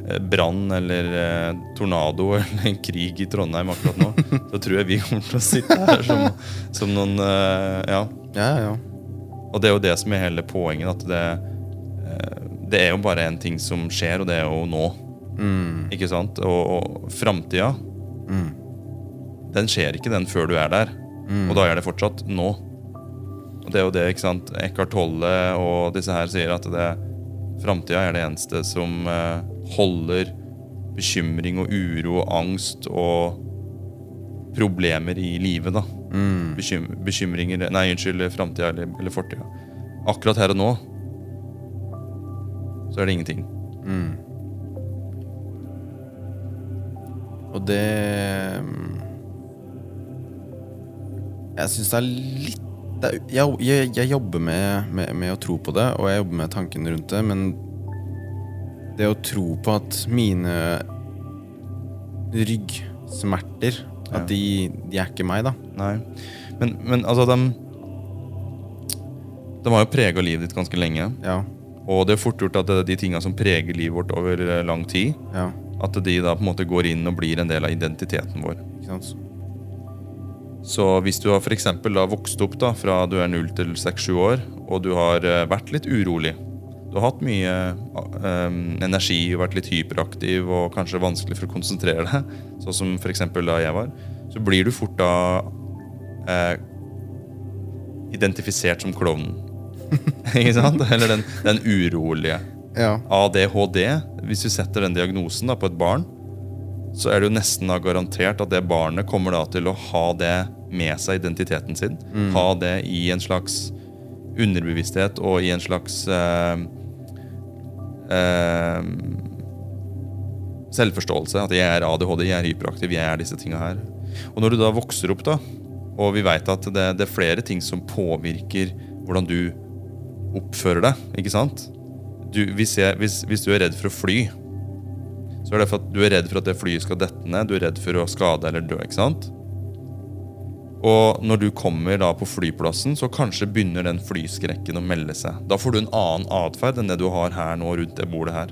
eh, brann eller eh, tornado [LAUGHS] eller en krig i Trondheim akkurat nå, [LAUGHS] så tror jeg vi kommer til å sitte her som, som noen eh, Ja. Ja, ja. Og det er jo det som er hele poenget. At det, det er jo bare en ting som skjer, og det er jo nå. Mm, Ikke sant? Og, og framtida, mm, den skjer ikke den før du er der. mm. Og da er det fortsatt nå. Og det er jo det ikke sant? Eckhart Tolle og disse her sier at det framtida er det eneste som eh, holder bekymring og uro og angst og problemer i livet. da. Mm, Bekym bekymringer Nei, unnskyld, framtida eller, eller fortida. Akkurat her og nå så er det ingenting. mm. Og det mm, Jeg syns det er litt er, jeg, jeg, jeg jobber med, med, med å tro på det, og jeg jobber med tankene rundt det, men det å tro på at mine ryggsmerter Ja. At de, de er ikke meg, da. Nei. Men, men altså, de De har jo prega livet ditt ganske lenge. Ja. Og det er fort gjort at det de tinga som preger livet vårt over eh, lang tid, Ja. at de da på en måte går inn og blir en del av identiteten vår. Ikke sant? Så hvis du har for da vokst opp da, fra du er 0 til 6-7 år, og du har eh, vært litt urolig Du har hatt mye um, energi vært litt hyperaktiv og kanskje vanskelig for å konsentrere deg, [LAUGHS] sånn som for eksempel da jeg var, så blir du fort da eh, identifisert som klovnen. [LAUGHS] Ikke sant? Eller den, den urolige. Ja. ADHD, hvis du setter den diagnosen da på et barn, så er det jo nesten da garantert at det barnet kommer da til å ha det med seg identiteten sin. Ha det i en slags underbevissthet og i en slags eh, eh, selvforståelse. At jeg er ADHD, jeg er hyperaktiv, jeg er disse tinga her. Og når du da vokser opp, da, og vi veit at det, det er flere ting som påvirker hvordan du oppfører deg, ikke sant? Du, hvis, jeg, hvis, hvis du er redd for å fly, så er det for at du er redd for at det flyet skal dette ned. Du er redd for å skade eller dø. ikke sant? Og når du kommer da på flyplassen, så kanskje begynner den flyskrekken å melde seg. Da får du en annen atferd enn det du har her nå rundt det bordet her.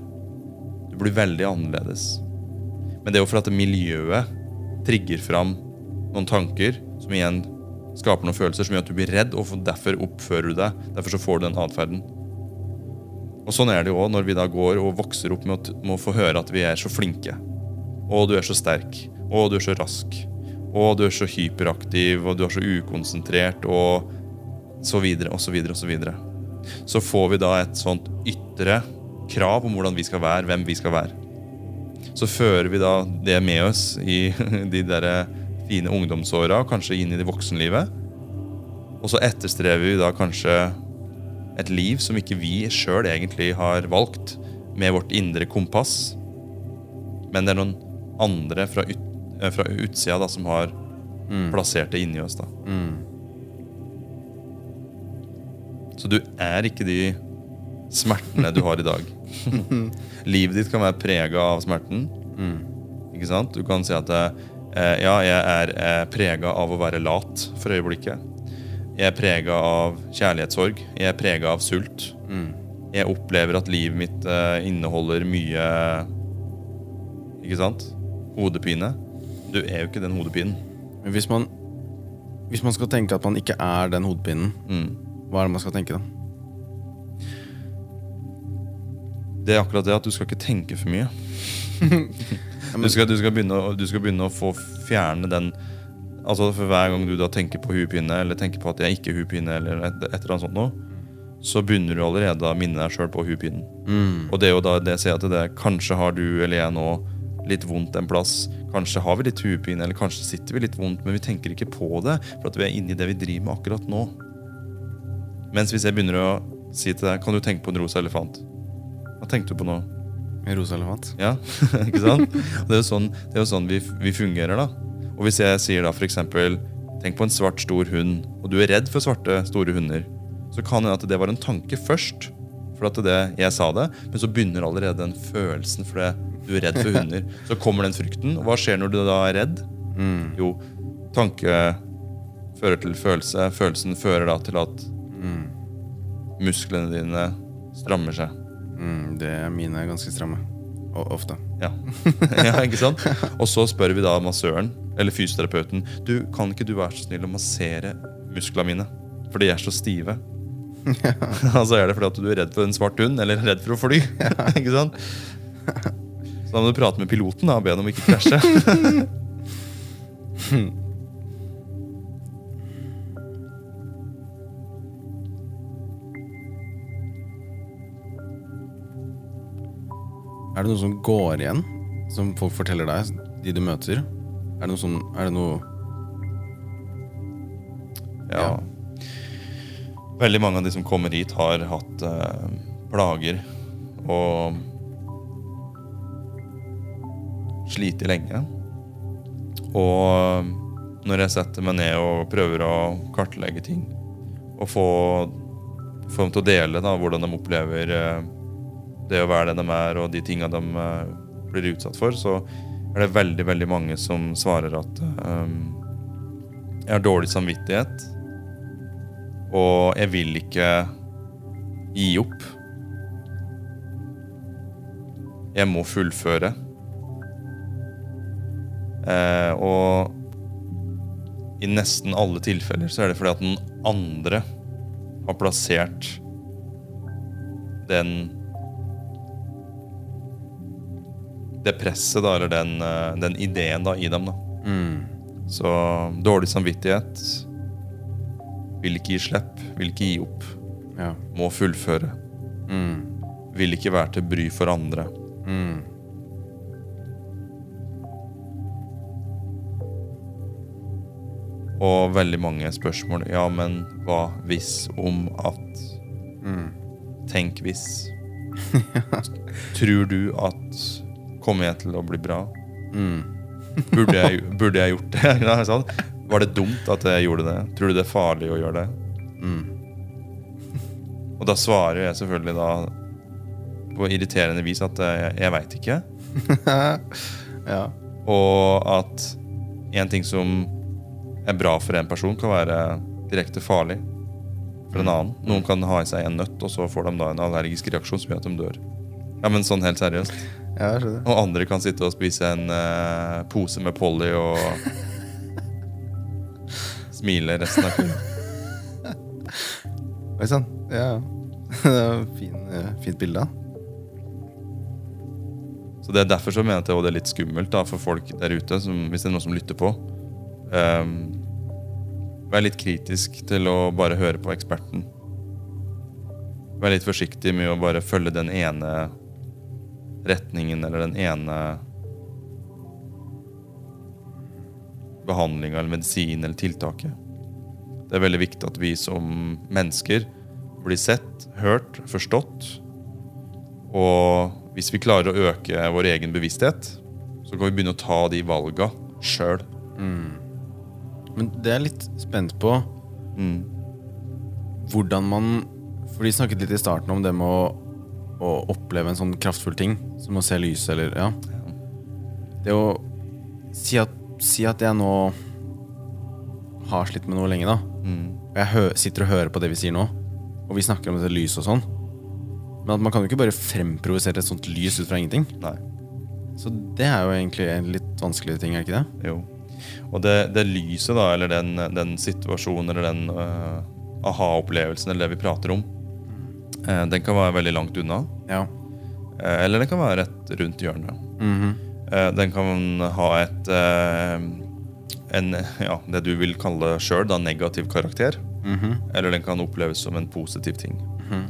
Du blir veldig annerledes. Men det er jo for at miljøet trigger fram noen tanker som igjen skaper noen følelser som gjør at du blir redd, og derfor oppfører du deg. Derfor så får du den atferden. Og Sånn er det jo òg når vi da går og vokser opp med å, med å få høre at vi er så flinke. Og du er så sterk. Og du er så rask. Og du er så hyperaktiv, og du er så ukonsentrert, og så videre og så videre og så videre. Så får vi da et sånt ytre krav om hvordan vi skal være, hvem vi skal være. Så fører vi da det med oss i [LAUGHS] de der fine ungdomsåra, kanskje inn i det voksenlivet. Og så etterstrever vi da kanskje et liv som ikke vi sjøl egentlig har valgt, med vårt indre kompass. Men det er noen andre fra, ut, eh, fra utsida da, som har plassert det inni oss. da. Så du er ikke de smertene du har i dag. [LAUGHS] Livet ditt kan være prega av smerten. Ikke sant? Du kan si at eh, ja, jeg er eh, prega av å være lat for øyeblikket. Jeg er prega av kjærlighetssorg. Jeg er prega av sult. Jeg opplever at livet mitt uh, inneholder mye Ikke sant? Hodepine. Du er jo ikke den hodepinen. Men hvis man, hvis man skal tenke at man ikke er den hodepinen, Mm. hva er det man skal tenke da? Det er akkurat det at du skal ikke tenke for mye. [LAUGHS] Du skal, du, skal å- du skal begynne å få fjerne den Altså For hver gang du da tenker på hodepine, eller tenker på at jeg ikke har hodepine, eller et, et eller annet sånt noe, så begynner du allerede å minne deg sjøl på hodepinen. Og det er jo da det jeg sier til det. Kanskje har du eller jeg nå litt vondt en plass. Kanskje har vi litt hodepine, eller kanskje sitter vi litt vondt, men vi tenker ikke på det, for at vi er inne i det vi driver med akkurat nå. Mens hvis jeg begynner å si til deg Kan du tenke på en rosa elefant? Hva tenkte du på nå? En rosa elefant? Ja, [LAUGHS] ikke sant? Det er jo sånn, det er jo sånn vi, vi fungerer, da. Og hvis jeg sier da for eksempel Tenk på en svart, stor hund, og du er redd for svarte, store hunder. Så kan det at det var en tanke først, for at det, jeg sa det, men så begynner allerede den følelsen fordi du er redd for [LAUGHS] hunder. Så kommer den frykten, og hva skjer når du da er redd? Jo, tanke fører til følelse. Følelsen fører da til at musklene dine strammer seg. Mm, det er mine ganske stramme. Ofte. Ja. [LAUGHS] ja, ikke sant? Og så spør vi da massøren, eller fysioterapeuten, du, kan ikke du være så snill å massere musklene mine? For de er så stive. [LAUGHS] altså er det fordi at du er redd for en svart hund, eller redd for å fly. ikke sant? Så da må du prate med piloten da, og be ham om ikke krasje. [LAUGHS] Er det noe som går igjen, som folk forteller deg, de du møter? Er det noe sånn Er det noe Ja. Veldig mange av de som kommer hit, har hatt eh, plager og slitt lenge. Og når jeg setter meg ned og prøver å kartlegge ting, og få, få dem til å dele da, hvordan de opplever eh, det å være den de er, og de tinga de eh, blir utsatt for, så er det veldig, veldig mange som svarer at um, jeg har dårlig samvittighet, og jeg vil ikke gi opp. Jeg må fullføre. Eh, og i nesten alle tilfeller så er det fordi at den andre har plassert den Det presset, da, eller den, eh, den ideen da, i dem. da. mm, Så dårlig samvittighet. Vil ikke gi slipp, vil ikke gi opp. Ja. Må fullføre. Mm, Vil ikke være til bry for andre. mm, Og veldig mange spørsmål. Ja, men hva hvis om at Mm. Tenk hvis. [LAUGHS] Tror du at Kommer jeg til å bli bra? Mm. [LAUGHS] Burde jeg, burde jeg gjort det? [LAUGHS] Var det dumt at jeg gjorde det? Tror du det er farlig å gjøre det? Mm. Og da svarer jeg selvfølgelig da på irriterende vis at jeg, jeg veit ikke. [LAUGHS] ja. Og at en ting som er bra for en person, kan være direkte farlig for en annen. Noen kan ha i seg en nøtt, og så får de da en allergisk reaksjon som gjør at de dør. Ja, men sånn helt seriøst. Ja, jeg skjønner. Og andre kan sitte og spise en eh, pose med Polly og [LAUGHS] smile resten av kvelden. Oi sann. Ja. [LAUGHS] Det er fin, eh, fint bilde. da. Så det er derfor så mener jeg at det er litt skummelt da, for folk der ute, som, hvis det er noen som lytter på. Um, vær litt kritisk til å bare høre på eksperten. Vær litt forsiktig med å bare følge den ene retningen eller den ene behandlinga eller medisin eller tiltaket. Det er veldig viktig at vi som mennesker blir sett, hørt, forstått. Og hvis vi klarer å øke vår egen bevissthet, så kan vi begynne å ta de valga sjøl. Men det er jeg litt spent på Mm. hvordan man For de snakket litt i starten om det med å, å oppleve en sånn kraftfull ting, som å se lyset eller Ja. Det å si at, si at jeg nå har slitt med noe lenge, da. Mm. Og jeg hø sitter og hører på det vi sier nå, og vi snakker om dette lyset og sånn. Men at man kan jo ikke bare fremprovosere et sånt lys ut fra ingenting. Nei. Så det er jo egentlig en litt vanskelig ting, er det ikke det? Jo. Og det, det lyset, da, eller den, den situasjonen, eller den uh, aha-opplevelsen, eller det vi prater om, den kan være veldig langt unna. Ja. Eh, eller den kan være rett rundt hjørnet. Mm -hmm. den kan ha et eh, en, ja, det du vil kalle sjøl negativ karakter. Mhm. Eller den kan oppleves som en positiv ting. Mhm.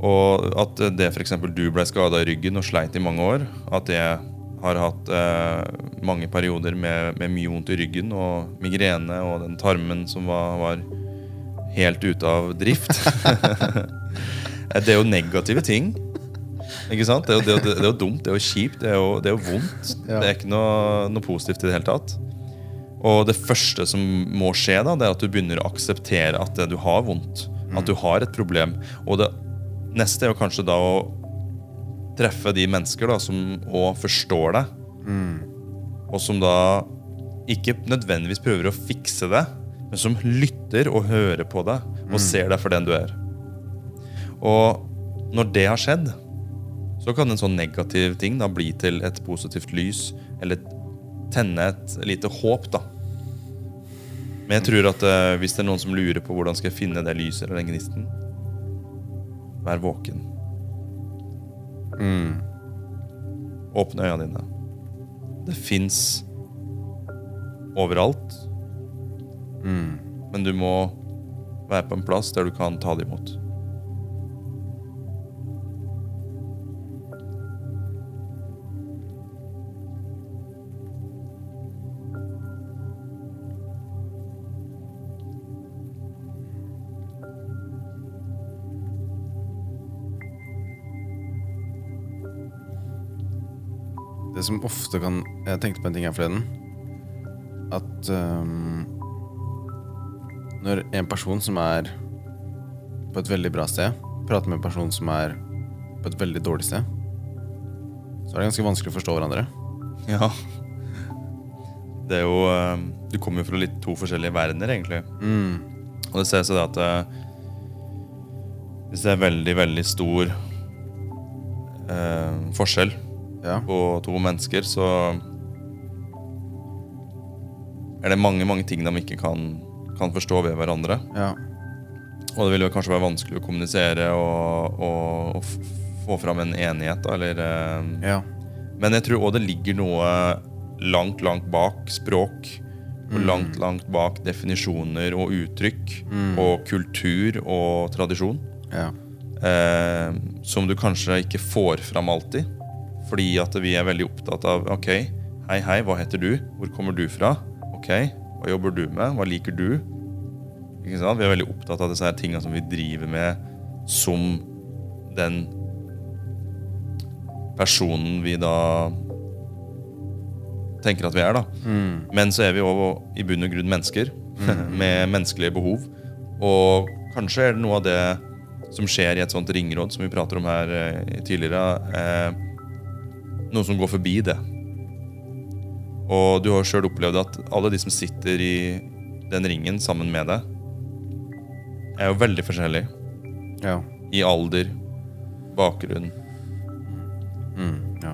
Og at det f.eks. du ble skada i ryggen og sleit i mange år, at det har hatt eh, mange perioder med, med mye vondt i ryggen og migrene og den tarmen som var, var helt ute av drift. [LAUGHS] det er jo negative ting. Ikke sant? Det er jo, det er det er jo dumt, det er jo kjipt, det er jo, det er jo vondt. Ja. Det er ikke noe, noe positivt i det hele tatt. Og det første som må skje, da, det er at du begynner å akseptere at du har vondt. At du har et problem. Og det neste er jo kanskje da å treffe de mennesker da, som òg forstår deg. Og som da ikke nødvendigvis prøver å fikse det, men som lytter og hører på deg og ser deg for den du er. Og når det har skjedd, så kan en sånn negativ ting da bli til et positivt lys, eller tenne et lite håp, da. Men jeg tror at uh, hvis det er noen som lurer på hvordan skal jeg finne det lyset eller den gnisten, vær våken. Mm. Åpne øynene dine. Det fins overalt, Mm. men du må være på en plass der du kan ta det imot. Som ofte kan Jeg tenkte på en ting her forleden. At um, når en person som er på et veldig bra sted, prater med en person som er på et veldig dårlig sted, så er det ganske vanskelig å forstå hverandre. Ja. Det er jo eh, Du kommer jo fra litt to forskjellige verdener, egentlig. Mm. Og det ser seg det at eh, hvis det er veldig, veldig stor eh, forskjell Ja. på to mennesker, så er det mange mange ting de ikke kan, kan forstå ved hverandre. ja. Og det vil jo kanskje være vanskelig å kommunisere og, og, og få fram en enighet. da, Eller, eh, Ja. men jeg tror òg det ligger noe langt, langt bak språk. Og langt, langt bak definisjoner og uttrykk. Og kultur og tradisjon. Ja. Eh, som du kanskje ikke får fram alltid. Fordi at vi er veldig opptatt av Ok, hei, hei, hva heter du? Hvor kommer du fra? Ok, Hva jobber du med? Hva liker du? Ikke sant? Vi er veldig opptatt av disse her tingene som vi driver med som den personen vi da tenker at vi er. da. Men så er vi òg i bunn og grunn mennesker [LAUGHS] med menneskelige behov. Og kanskje er det noe av det som skjer i et sånt ringråd som vi prater om her eh, tidligere, eh, noe som går forbi det. Og du har sjøl opplevd at alle de som sitter i den ringen sammen med deg, er jo veldig forskjellige. Ja. I alder, bakgrunn Mm, ja.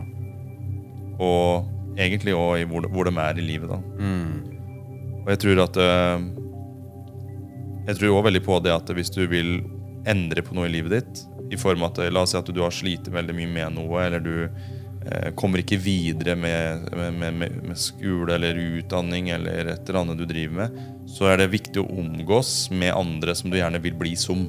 og egentlig òg i hvor, hvor de er i livet. da. Mm, Og jeg tror at eh, Jeg tror også veldig på det at hvis du vil endre på noe i livet ditt, i form av at la oss si at du har slitt veldig mye med noe, eller du eh, kommer ikke videre med, med, med, med skole eller utdanning eller et eller annet du driver med, så er det viktig å omgås med andre som du gjerne vil bli som.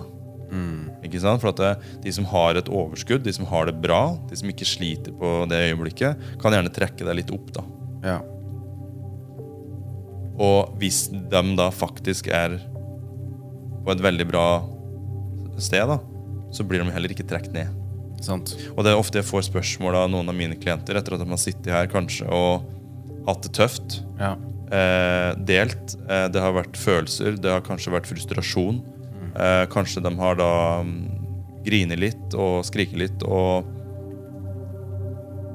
Ikke sant? For at det, De som har et overskudd, de som har det bra, de som ikke sliter på det øyeblikket, kan gjerne trekke deg litt opp. da. ja. Og hvis de da faktisk er på et veldig bra sted, da, så blir de heller ikke trukket ned. Sant. Og det er ofte jeg får spørsmål av noen av mine klienter etter at de har sittet her kanskje og hatt det tøft. Ja. Eh, delt. Eh, det har vært følelser, det har kanskje vært frustrasjon. Eh, kanskje de har da um, grinet litt og skriket litt og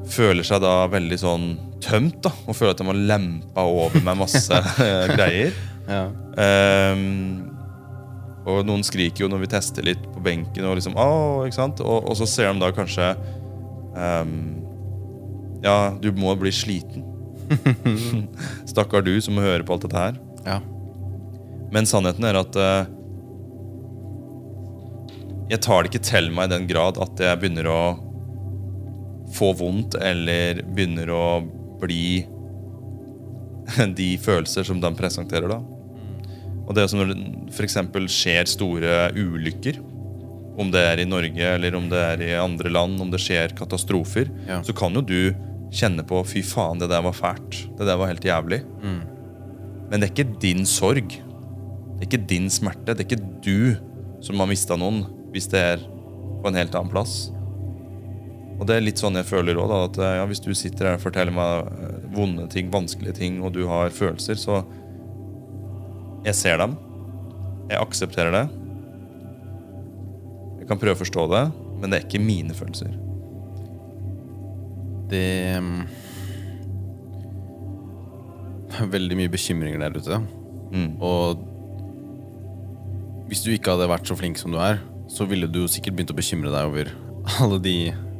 føler seg da veldig sånn tømt da, og føler at de har lempa over meg masse [LAUGHS] eh, greier. Ja. Ehm, og noen skriker jo når vi tester litt på benken, og liksom Åh, ikke sant? Og, og så ser de da kanskje um, Ja, du må bli sliten. [LAUGHS] Stakkar du som må høre på alt dette her. ja. Men sannheten er at uh, jeg tar det ikke til meg i den grad at jeg begynner å få vondt eller begynner å bli [LAUGHS] de følelser som de presenterer da. Og det er som når det f.eks. skjer store ulykker, om det er i Norge eller om det er i andre land, om det skjer katastrofer, Ja. så kan jo du kjenne på 'fy faen, det der var fælt'. Det der var helt jævlig. Men det er ikke din sorg. Det er ikke din smerte. Det er ikke du som har mista noen, hvis det er på en helt annen plass. Og det er litt sånn jeg føler òg, at ja, hvis du sitter her og forteller meg eh, vonde ting, vanskelige ting, og du har følelser, så Jeg ser dem. Jeg aksepterer det. Jeg kan prøve å forstå det, men det er ikke mine følelser. Det mm, er veldig mye bekymringer der ute. Mm. Og hvis du ikke hadde vært så flink som du er, så ville du sikkert begynt å bekymre deg over alle de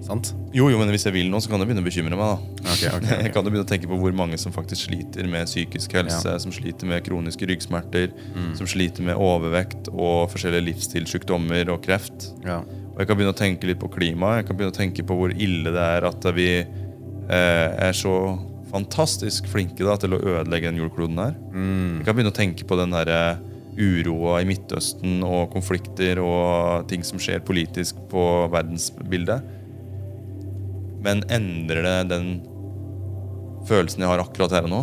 Sant? Jo, jo, men hvis jeg vil nå, så kan jeg begynne å bekymre meg. da okay, okay, okay. [LAUGHS] Jeg kan jo begynne å tenke på hvor mange som faktisk sliter med psykisk helse, som sliter med kroniske ryggsmerter, som sliter med overvekt og forskjellige livsstilssykdommer og kreft. Ja. Og jeg kan begynne å tenke litt på klima. Jeg kan begynne å tenke på hvor ille det er at vi eh, er så fantastisk flinke da, til å ødelegge den jordkloden her. Jeg kan begynne å tenke på den der eh, uroa i Midtøsten og konflikter og ting som skjer politisk på verdensbildet. Men endrer det den følelsen jeg har akkurat her og nå?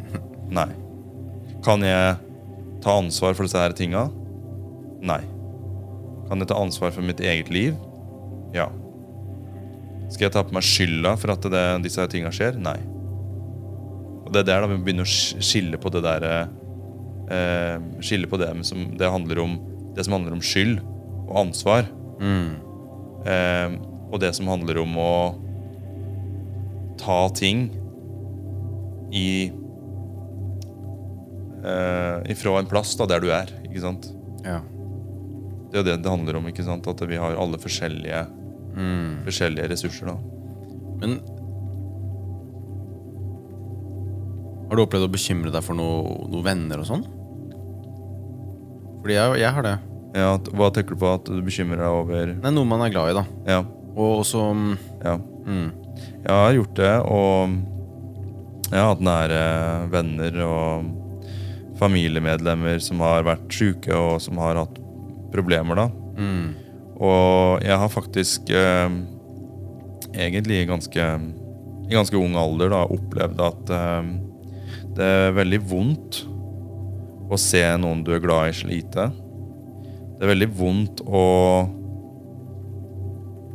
[LAUGHS] Nei. Kan jeg ta ansvar for disse her tinga? Nei. Kan jeg ta ansvar for mitt eget liv? Ja. Skal jeg ta på meg skylda for at det, disse her tinga skjer? Nei. Og det er der da vi begynner å skille på det der eh, Skille på det som det handler om Det som handler om skyld og ansvar. Eh, og det som handler om å ta ting i uh, Ifra en plass da, der du er, ikke sant? ja. Det er det det handler om, ikke sant? At vi har alle forskjellige, forskjellige ressurser. da Men Har du opplevd å bekymre deg for noen noe venner og sånn? Fordi jeg, jeg har det. ja, Hva tenker du på at du bekymrer deg over? Det er noe man er glad i, da. Ja, Og også mm, ja. mm, Jeg har gjort det, og jeg har hatt nære venner og familiemedlemmer som har vært syke og som har hatt problemer, da. mm, Og jeg har faktisk eh, egentlig i ganske, i ganske ung alder da, opplevd at eh, det er veldig vondt å se noen du er glad i, slite. Det er veldig vondt å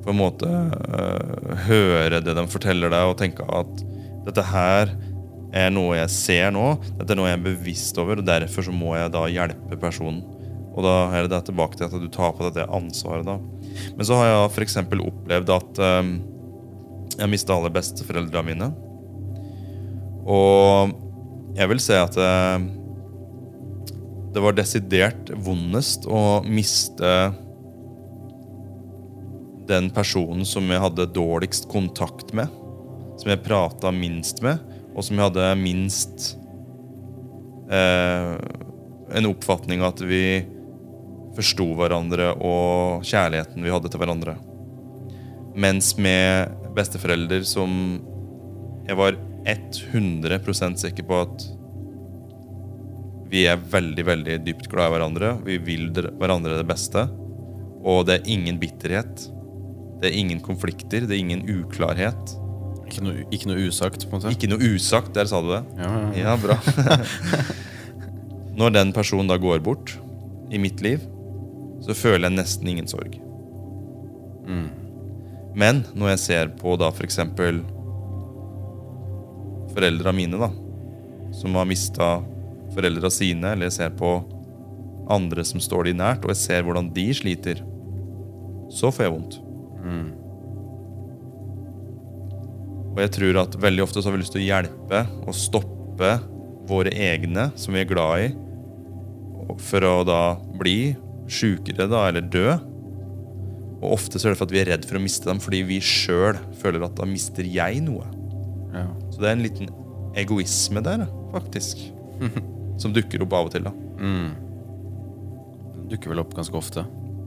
på en måte uh, høre det de forteller deg, og tenke at dette her er noe jeg ser nå, dette er noe jeg er bevisst over, og derfor så må jeg da hjelpe personen. Og da er det tilbake til at du tar på deg det ansvaret. da. Men så har jeg f.eks. opplevd at um, jeg mista alle besteforeldrene mine. Og jeg vil si at det, det var desidert vondest å miste den personen som jeg hadde dårligst kontakt med. Som jeg prata minst med, og som jeg hadde minst eh, en oppfatning av at vi forsto hverandre og kjærligheten vi hadde til hverandre. Mens med besteforelder som jeg var 100% sikker på at vi er veldig veldig dypt glad i hverandre. Vi vil hverandre det beste. Og det er ingen bitterhet. Det er ingen konflikter. Det er ingen uklarhet. Ikke noe, ikke noe usagt, på en måte? Ikke noe usagt. Der sa du det. Ja, ja, ja. Ja, bra. [LAUGHS] Når den personen da går bort i mitt liv, så føler jeg nesten ingen sorg. Mm. Men når jeg ser på da f.eks. For foreldra mine, da, som har mista foreldra sine, eller jeg ser på andre som står de nært, og jeg ser hvordan de sliter, så får jeg vondt. Mm. Og jeg tror at veldig ofte så har vi lyst til å hjelpe og stoppe våre egne, som vi er glad i, for å da bli sjukere da, eller dø. Og ofte så er det for at vi er redd for å miste dem, fordi vi sjøl føler at da mister jeg noe. Ja. Så det er en liten egoisme der, faktisk. [LAUGHS] Som dukker opp av og til. da Mm. Den dukker vel opp ganske ofte.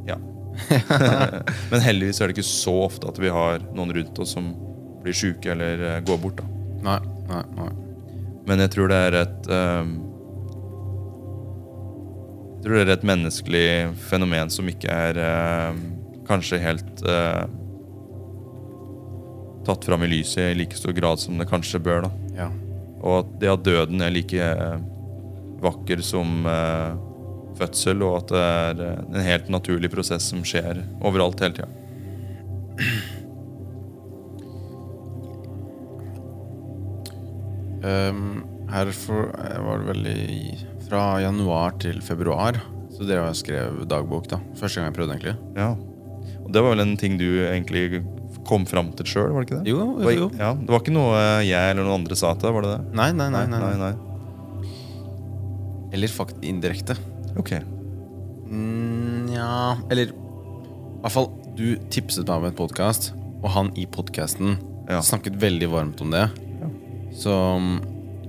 Ja. [LAUGHS] Men heldigvis er det ikke så ofte at vi har noen rundt oss som blir sjuke eller eh, går bort. da Nei, nei, nei. Men jeg tror det er et um, Jeg tror det er et menneskelig fenomen som ikke er um, kanskje helt uh, tatt fram i lyset i like stor grad som det kanskje bør. da Ja. Og at det at døden er like uh, vakker som eh, fødsel, og at det er eh, en helt naturlig prosess som skjer overalt hele tida. Um, her for, eh, var det vel i, fra januar til februar så drev jeg og skrev dagbok. da Første gang jeg prøvde, egentlig. Ja. Og det var vel en ting du egentlig kom fram til sjøl, var det ikke det? Jo, var, jo. Ja, det var ikke noe jeg eller noen andre sa til deg, var det det? Nei, nei, nei. nei, nei, nei. nei. Eller faktisk indirekte. Ok. Mm, ja Eller i hvert fall, du tipset meg om en podkast, og han i podkasten Ja. snakket veldig varmt om det. Ja. Så,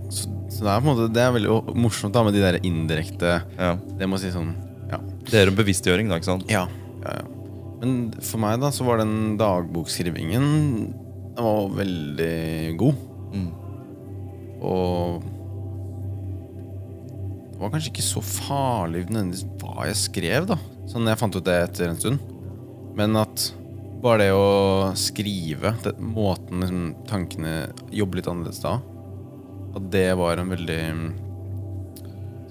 så, så det er på en måte Det er veldig morsomt da med de der indirekte Ja. Det må si sånn Ja. Det er en bevisstgjøring, da, ikke sant? Ja, ja, ja. Men for meg da så var den dagbokskrivingen Den var veldig god. Mm. Og det var kanskje ikke så farlig nødvendigvis hva jeg skrev, da. Sånn jeg fant ut det etter en stund. Men at bare det å skrive, det, måten liksom, tankene jobber litt annerledes da, at det var en veldig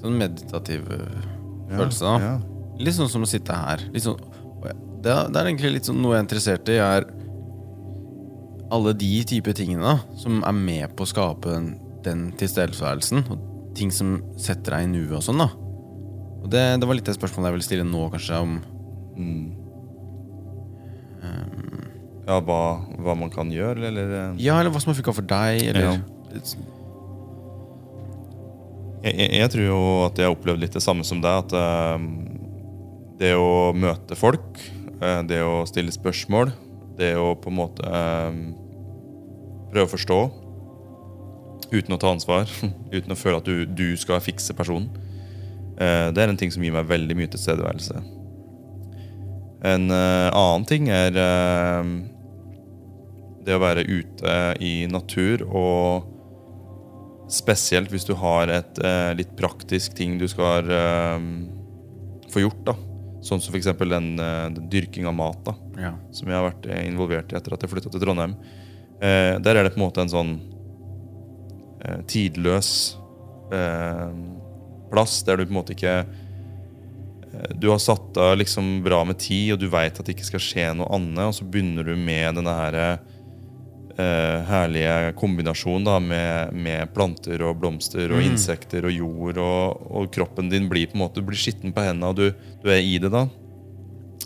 sånn meditativ ja, følelse. da Ja. Litt sånn som å sitte her. Sånn, det, er, det er egentlig litt sånn noe jeg er interessert i, er alle de type tingene da, som er med på å skape den, den tilstedeværelsen. Og ting som setter deg i nuet og sånn. da Og det, det var litt det spørsmålet jeg ville stille nå, kanskje. Om Mm. Ja, hva, hva man kan gjøre, eller eh, Ja, eller hva som har funka for deg, eller Ja. jeg, jeg, jeg tror jo at jeg har opplevd litt det samme som deg. At eh, det å møte folk, eh, det å stille spørsmål, det å på en måte eh, prøve å forstå uten å ta ansvar, [LAUGHS] uten å føle at du, du skal fikse personen, eh, det er en ting som gir meg veldig mye tilstedeværelse. En eh, annen ting er eh, det å være ute i natur, og spesielt hvis du har et litt praktisk ting du skal få gjort. da Sånn som f.eks. Den, den dyrking av mat, da Ja. som jeg har vært involvert i etter at jeg flytta til Trondheim. Eh, der er det på en måte en sånn eh, tidløs eh, plass der du på en måte ikke eh, Du har satt av liksom bra med tid, og du veit at det ikke skal skje noe annet, og så begynner du med denne her eh, herlige kombinasjonen da, med, med planter og blomster og Mm. insekter og jord, og, og kroppen din blir på en måte Du blir skitten på hendene, og du, du er i det da.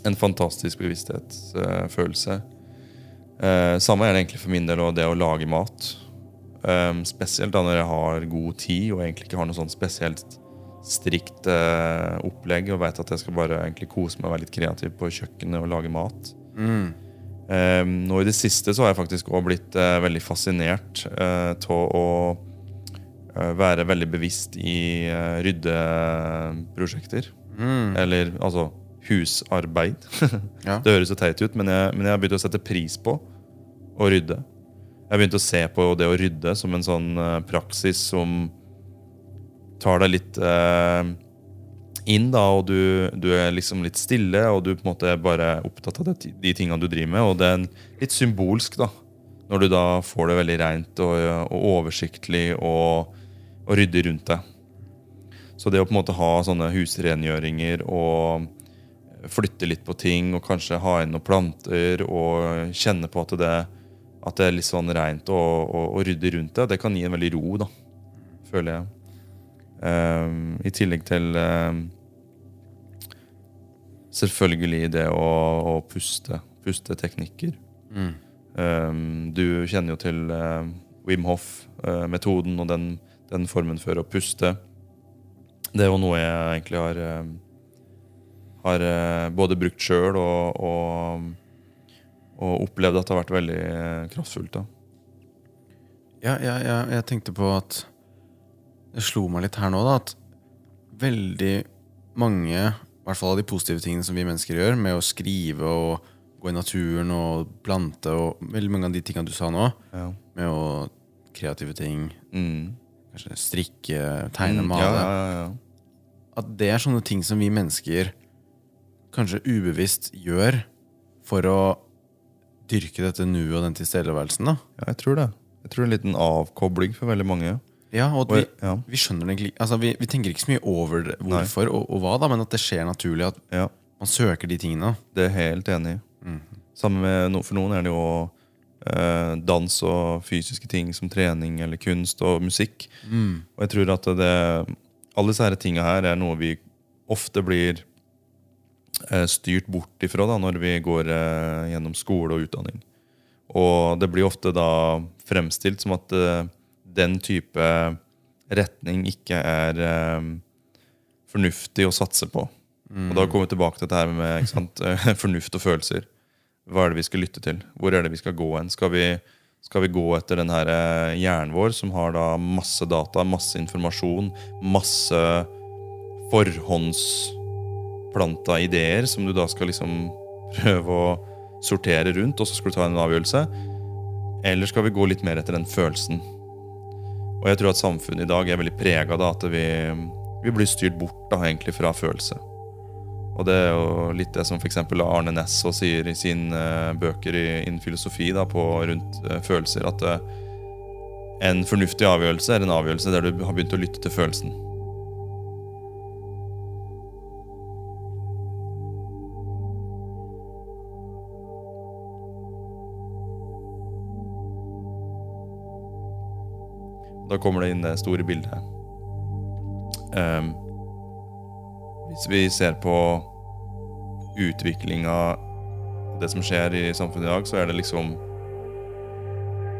En fantastisk bevissthetsfølelse. Eh, samme er det egentlig for min del og det å lage mat. Um, spesielt da når jeg har god tid og egentlig ikke har noe sånn spesielt strikt uh, opplegg og vet at jeg skal bare egentlig kose meg og være litt kreativ på kjøkkenet og lage mat. Mm. Um, nå i det siste så har jeg faktisk også blitt uh, veldig fascinert uh, til å eh, være veldig bevisst i uh, ryddeprosjekter. Mm. Eller altså husarbeid. [LAUGHS] Ja. Det høres så teit ut, men jeg, men jeg har begynt å sette pris på å rydde. Jeg begynte å se på det å rydde som en sånn eh, praksis som tar deg litt eh, inn, da, og du, du er liksom litt stille, og du på en måte er bare opptatt av det, de tingene du driver med. Og det er litt symbolsk, da, når du da får det veldig reint og, og oversiktlig og, og ryddig rundt deg. Så det å på en måte ha sånne husrengjøringer og flytte litt på ting og kanskje ha inn noen planter og kjenne på at det, at det er litt sånn reint og, og, og ryddig rundt det, det kan gi en veldig ro, da, føler jeg. Um, I tillegg til um, selvfølgelig det å, å puste. Pusteteknikker. Mm. Um, du kjenner jo til Wim Hof-metoden og den, den formen for å puste. Det er jo noe jeg egentlig har har eh, både brukt sjøl og, og, og opplevd at det har vært veldig eh, kraftfullt. da. Ja, ja, ja, jeg tenkte på at Det slo meg litt her nå, da, at veldig mange, i hvert fall av de positive tingene som vi mennesker gjør, med å skrive og gå i naturen og plante og veldig mange av de tingene du sa nå, Ja. med å kreative ting, Mm. kanskje strikke, tegne, Mm, male Ja, ja, ja, ja. At det er sånne ting som vi mennesker kanskje ubevisst gjør for å dyrke dette nuet og den tilstedeværelsen. da. ja, jeg tror det. Jeg tror det er en liten avkobling for veldig mange. Ja, og at vi, ja, vi skjønner det egentlig altså vi, vi tenker ikke så mye over det, hvorfor og, og hva, da, men at det skjer naturlig. At ja, man søker de tingene. det er jeg helt enig i. Mm. Samme med no, For noen er det jo eh, dans og fysiske ting som trening eller kunst og musikk. Mm. Og jeg tror at det, alle disse her tinga her er noe vi ofte blir styrt bort ifra da, når vi går eh, gjennom skole og utdanning. Og det blir ofte da fremstilt som at eh, den type retning ikke er eh, fornuftig å satse på. Og da kommer vi tilbake til dette her med sant, eh, [LAUGHS] fornuft og følelser. Hva er det vi skal lytte til? Hvor er det vi skal gå hen? Skal vi, skal vi gå etter den her eh, hjernen vår, som har da masse data, masse informasjon, masse forhåndsplanta ideer som du da skal liksom prøve å sortere rundt, og så skal du ta en avgjørelse? Eller skal vi gå litt mer etter den følelsen? Og jeg tror at samfunnet i dag er veldig prega av at vi, vi blir styrt bort da, egentlig fra følelse. Og det er jo litt det som f.eks. Arne Næss sier i sine eh, bøker innen filosofi da, på rundt eh, følelser, at eh, en fornuftig avgjørelse er en avgjørelse der du har begynt å lytte til følelsen. Da kommer det inn det store bildet. Um, hvis vi ser på utviklinga Det som skjer i samfunnet i dag, så er det liksom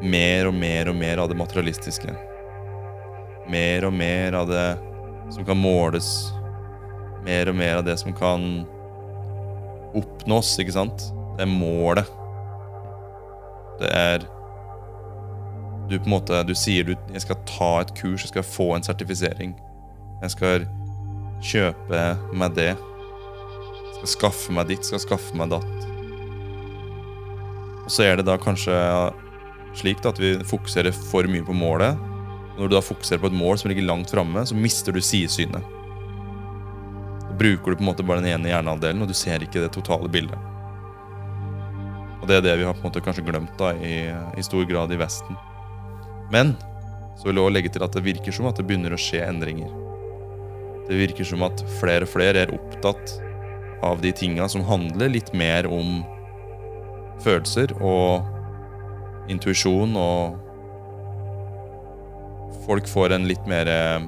mer og mer og mer av det materialistiske. Mer og mer av det som kan måles. Mer og mer av det som kan oppnås, ikke sant? Det er målet. Det er Du på en måte, du sier du, jeg skal ta et kurs, jeg skal få en sertifisering. Jeg skal kjøpe meg det. Jeg skal skaffe meg ditt, skal skaffe meg datt. Og så er det da kanskje slik da, at vi fokuserer for mye på målet. Når du da fokuserer på et mål som ligger langt framme, så mister du sidesynet. Da bruker du på en måte bare den ene hjernehalvdelen, og du ser ikke det totale bildet. Og det er det vi har på en måte kanskje glemt da, i, i stor grad i Vesten. Men så vil jeg også legge til at det virker som at det begynner å skje endringer. det virker som at flere og flere er opptatt av de tinga som handler litt mer om følelser og intuisjon, og folk får en litt mer eh,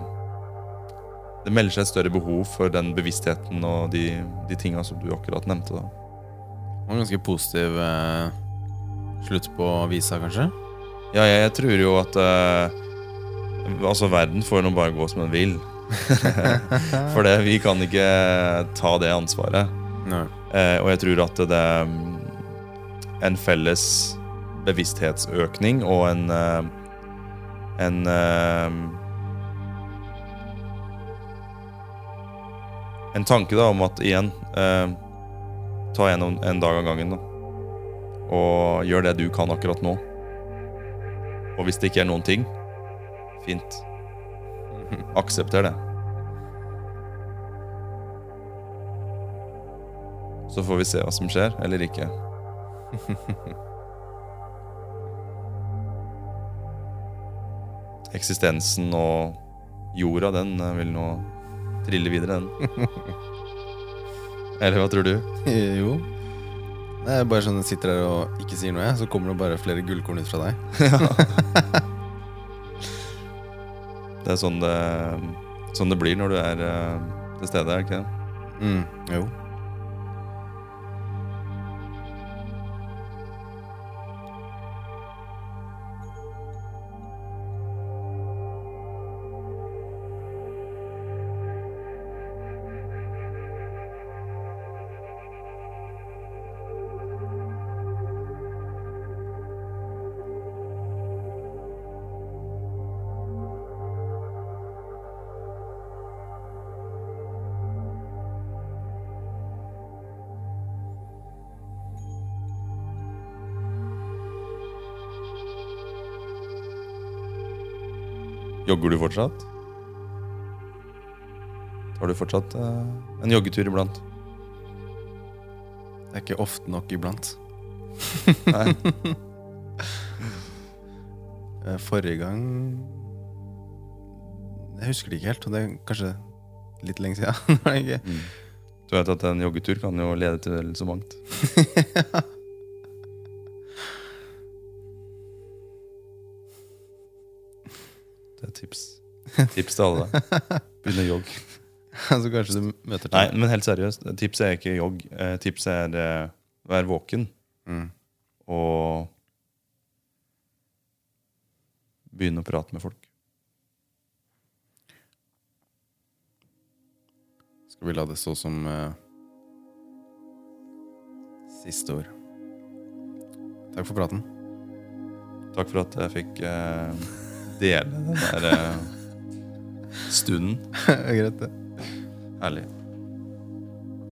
Det melder seg et større behov for den bevisstheten og de, de tinga som du akkurat nevnte. da. Det var en ganske positiv eh, slutt på visa, kanskje? Ja, jeg, jeg tror jo at uh, Altså, verden får nå bare gå som den vil. [LAUGHS] For det, vi kan ikke ta det ansvaret. Eh, og jeg tror at det er mm, en felles bevissthetsøkning og en uh, En eh, En tanke da om at igjen eh, Ta en, en dag av gangen, da. Og gjør det du kan akkurat nå. Og hvis det ikke er noen ting, fint. Aksepter det. Så får vi se hva som skjer, eller ikke. Eksistensen og jorda, den vil nå trille videre, den. [LAUGHS] Eller hva tror du? jo. Det er bare sånn jeg sitter her og ikke sier noe, jeg, så kommer det bare flere gullkorn ut fra deg. [LAUGHS] Det er sånn det, sånn det blir når du er eh, til stede, er det ikke det? Mm, jo. Jogger du fortsatt? Tar du fortsatt eh, en joggetur iblant? Det er ikke ofte nok iblant. [LAUGHS] Nei. Eh, Forrige gang Jeg husker det ikke helt, og det er kanskje litt lenge siden. [LAUGHS] Mm. Du vet at en joggetur kan jo lede til så mangt. [LAUGHS] Det er tips. [LAUGHS] Tips til alle. Begynn å jogge. [LAUGHS] altså kanskje du møter Nei, men helt seriøst. Tipset er ikke jogg. Eh, Tipset er eh, vær våken Mm. og begynne å prate med folk. Skal vi la det stå som eh, siste ord. Takk for praten. Takk for at jeg fikk eh, dele den der eh, stunden. [LAUGHS] Greit, det. Herlig.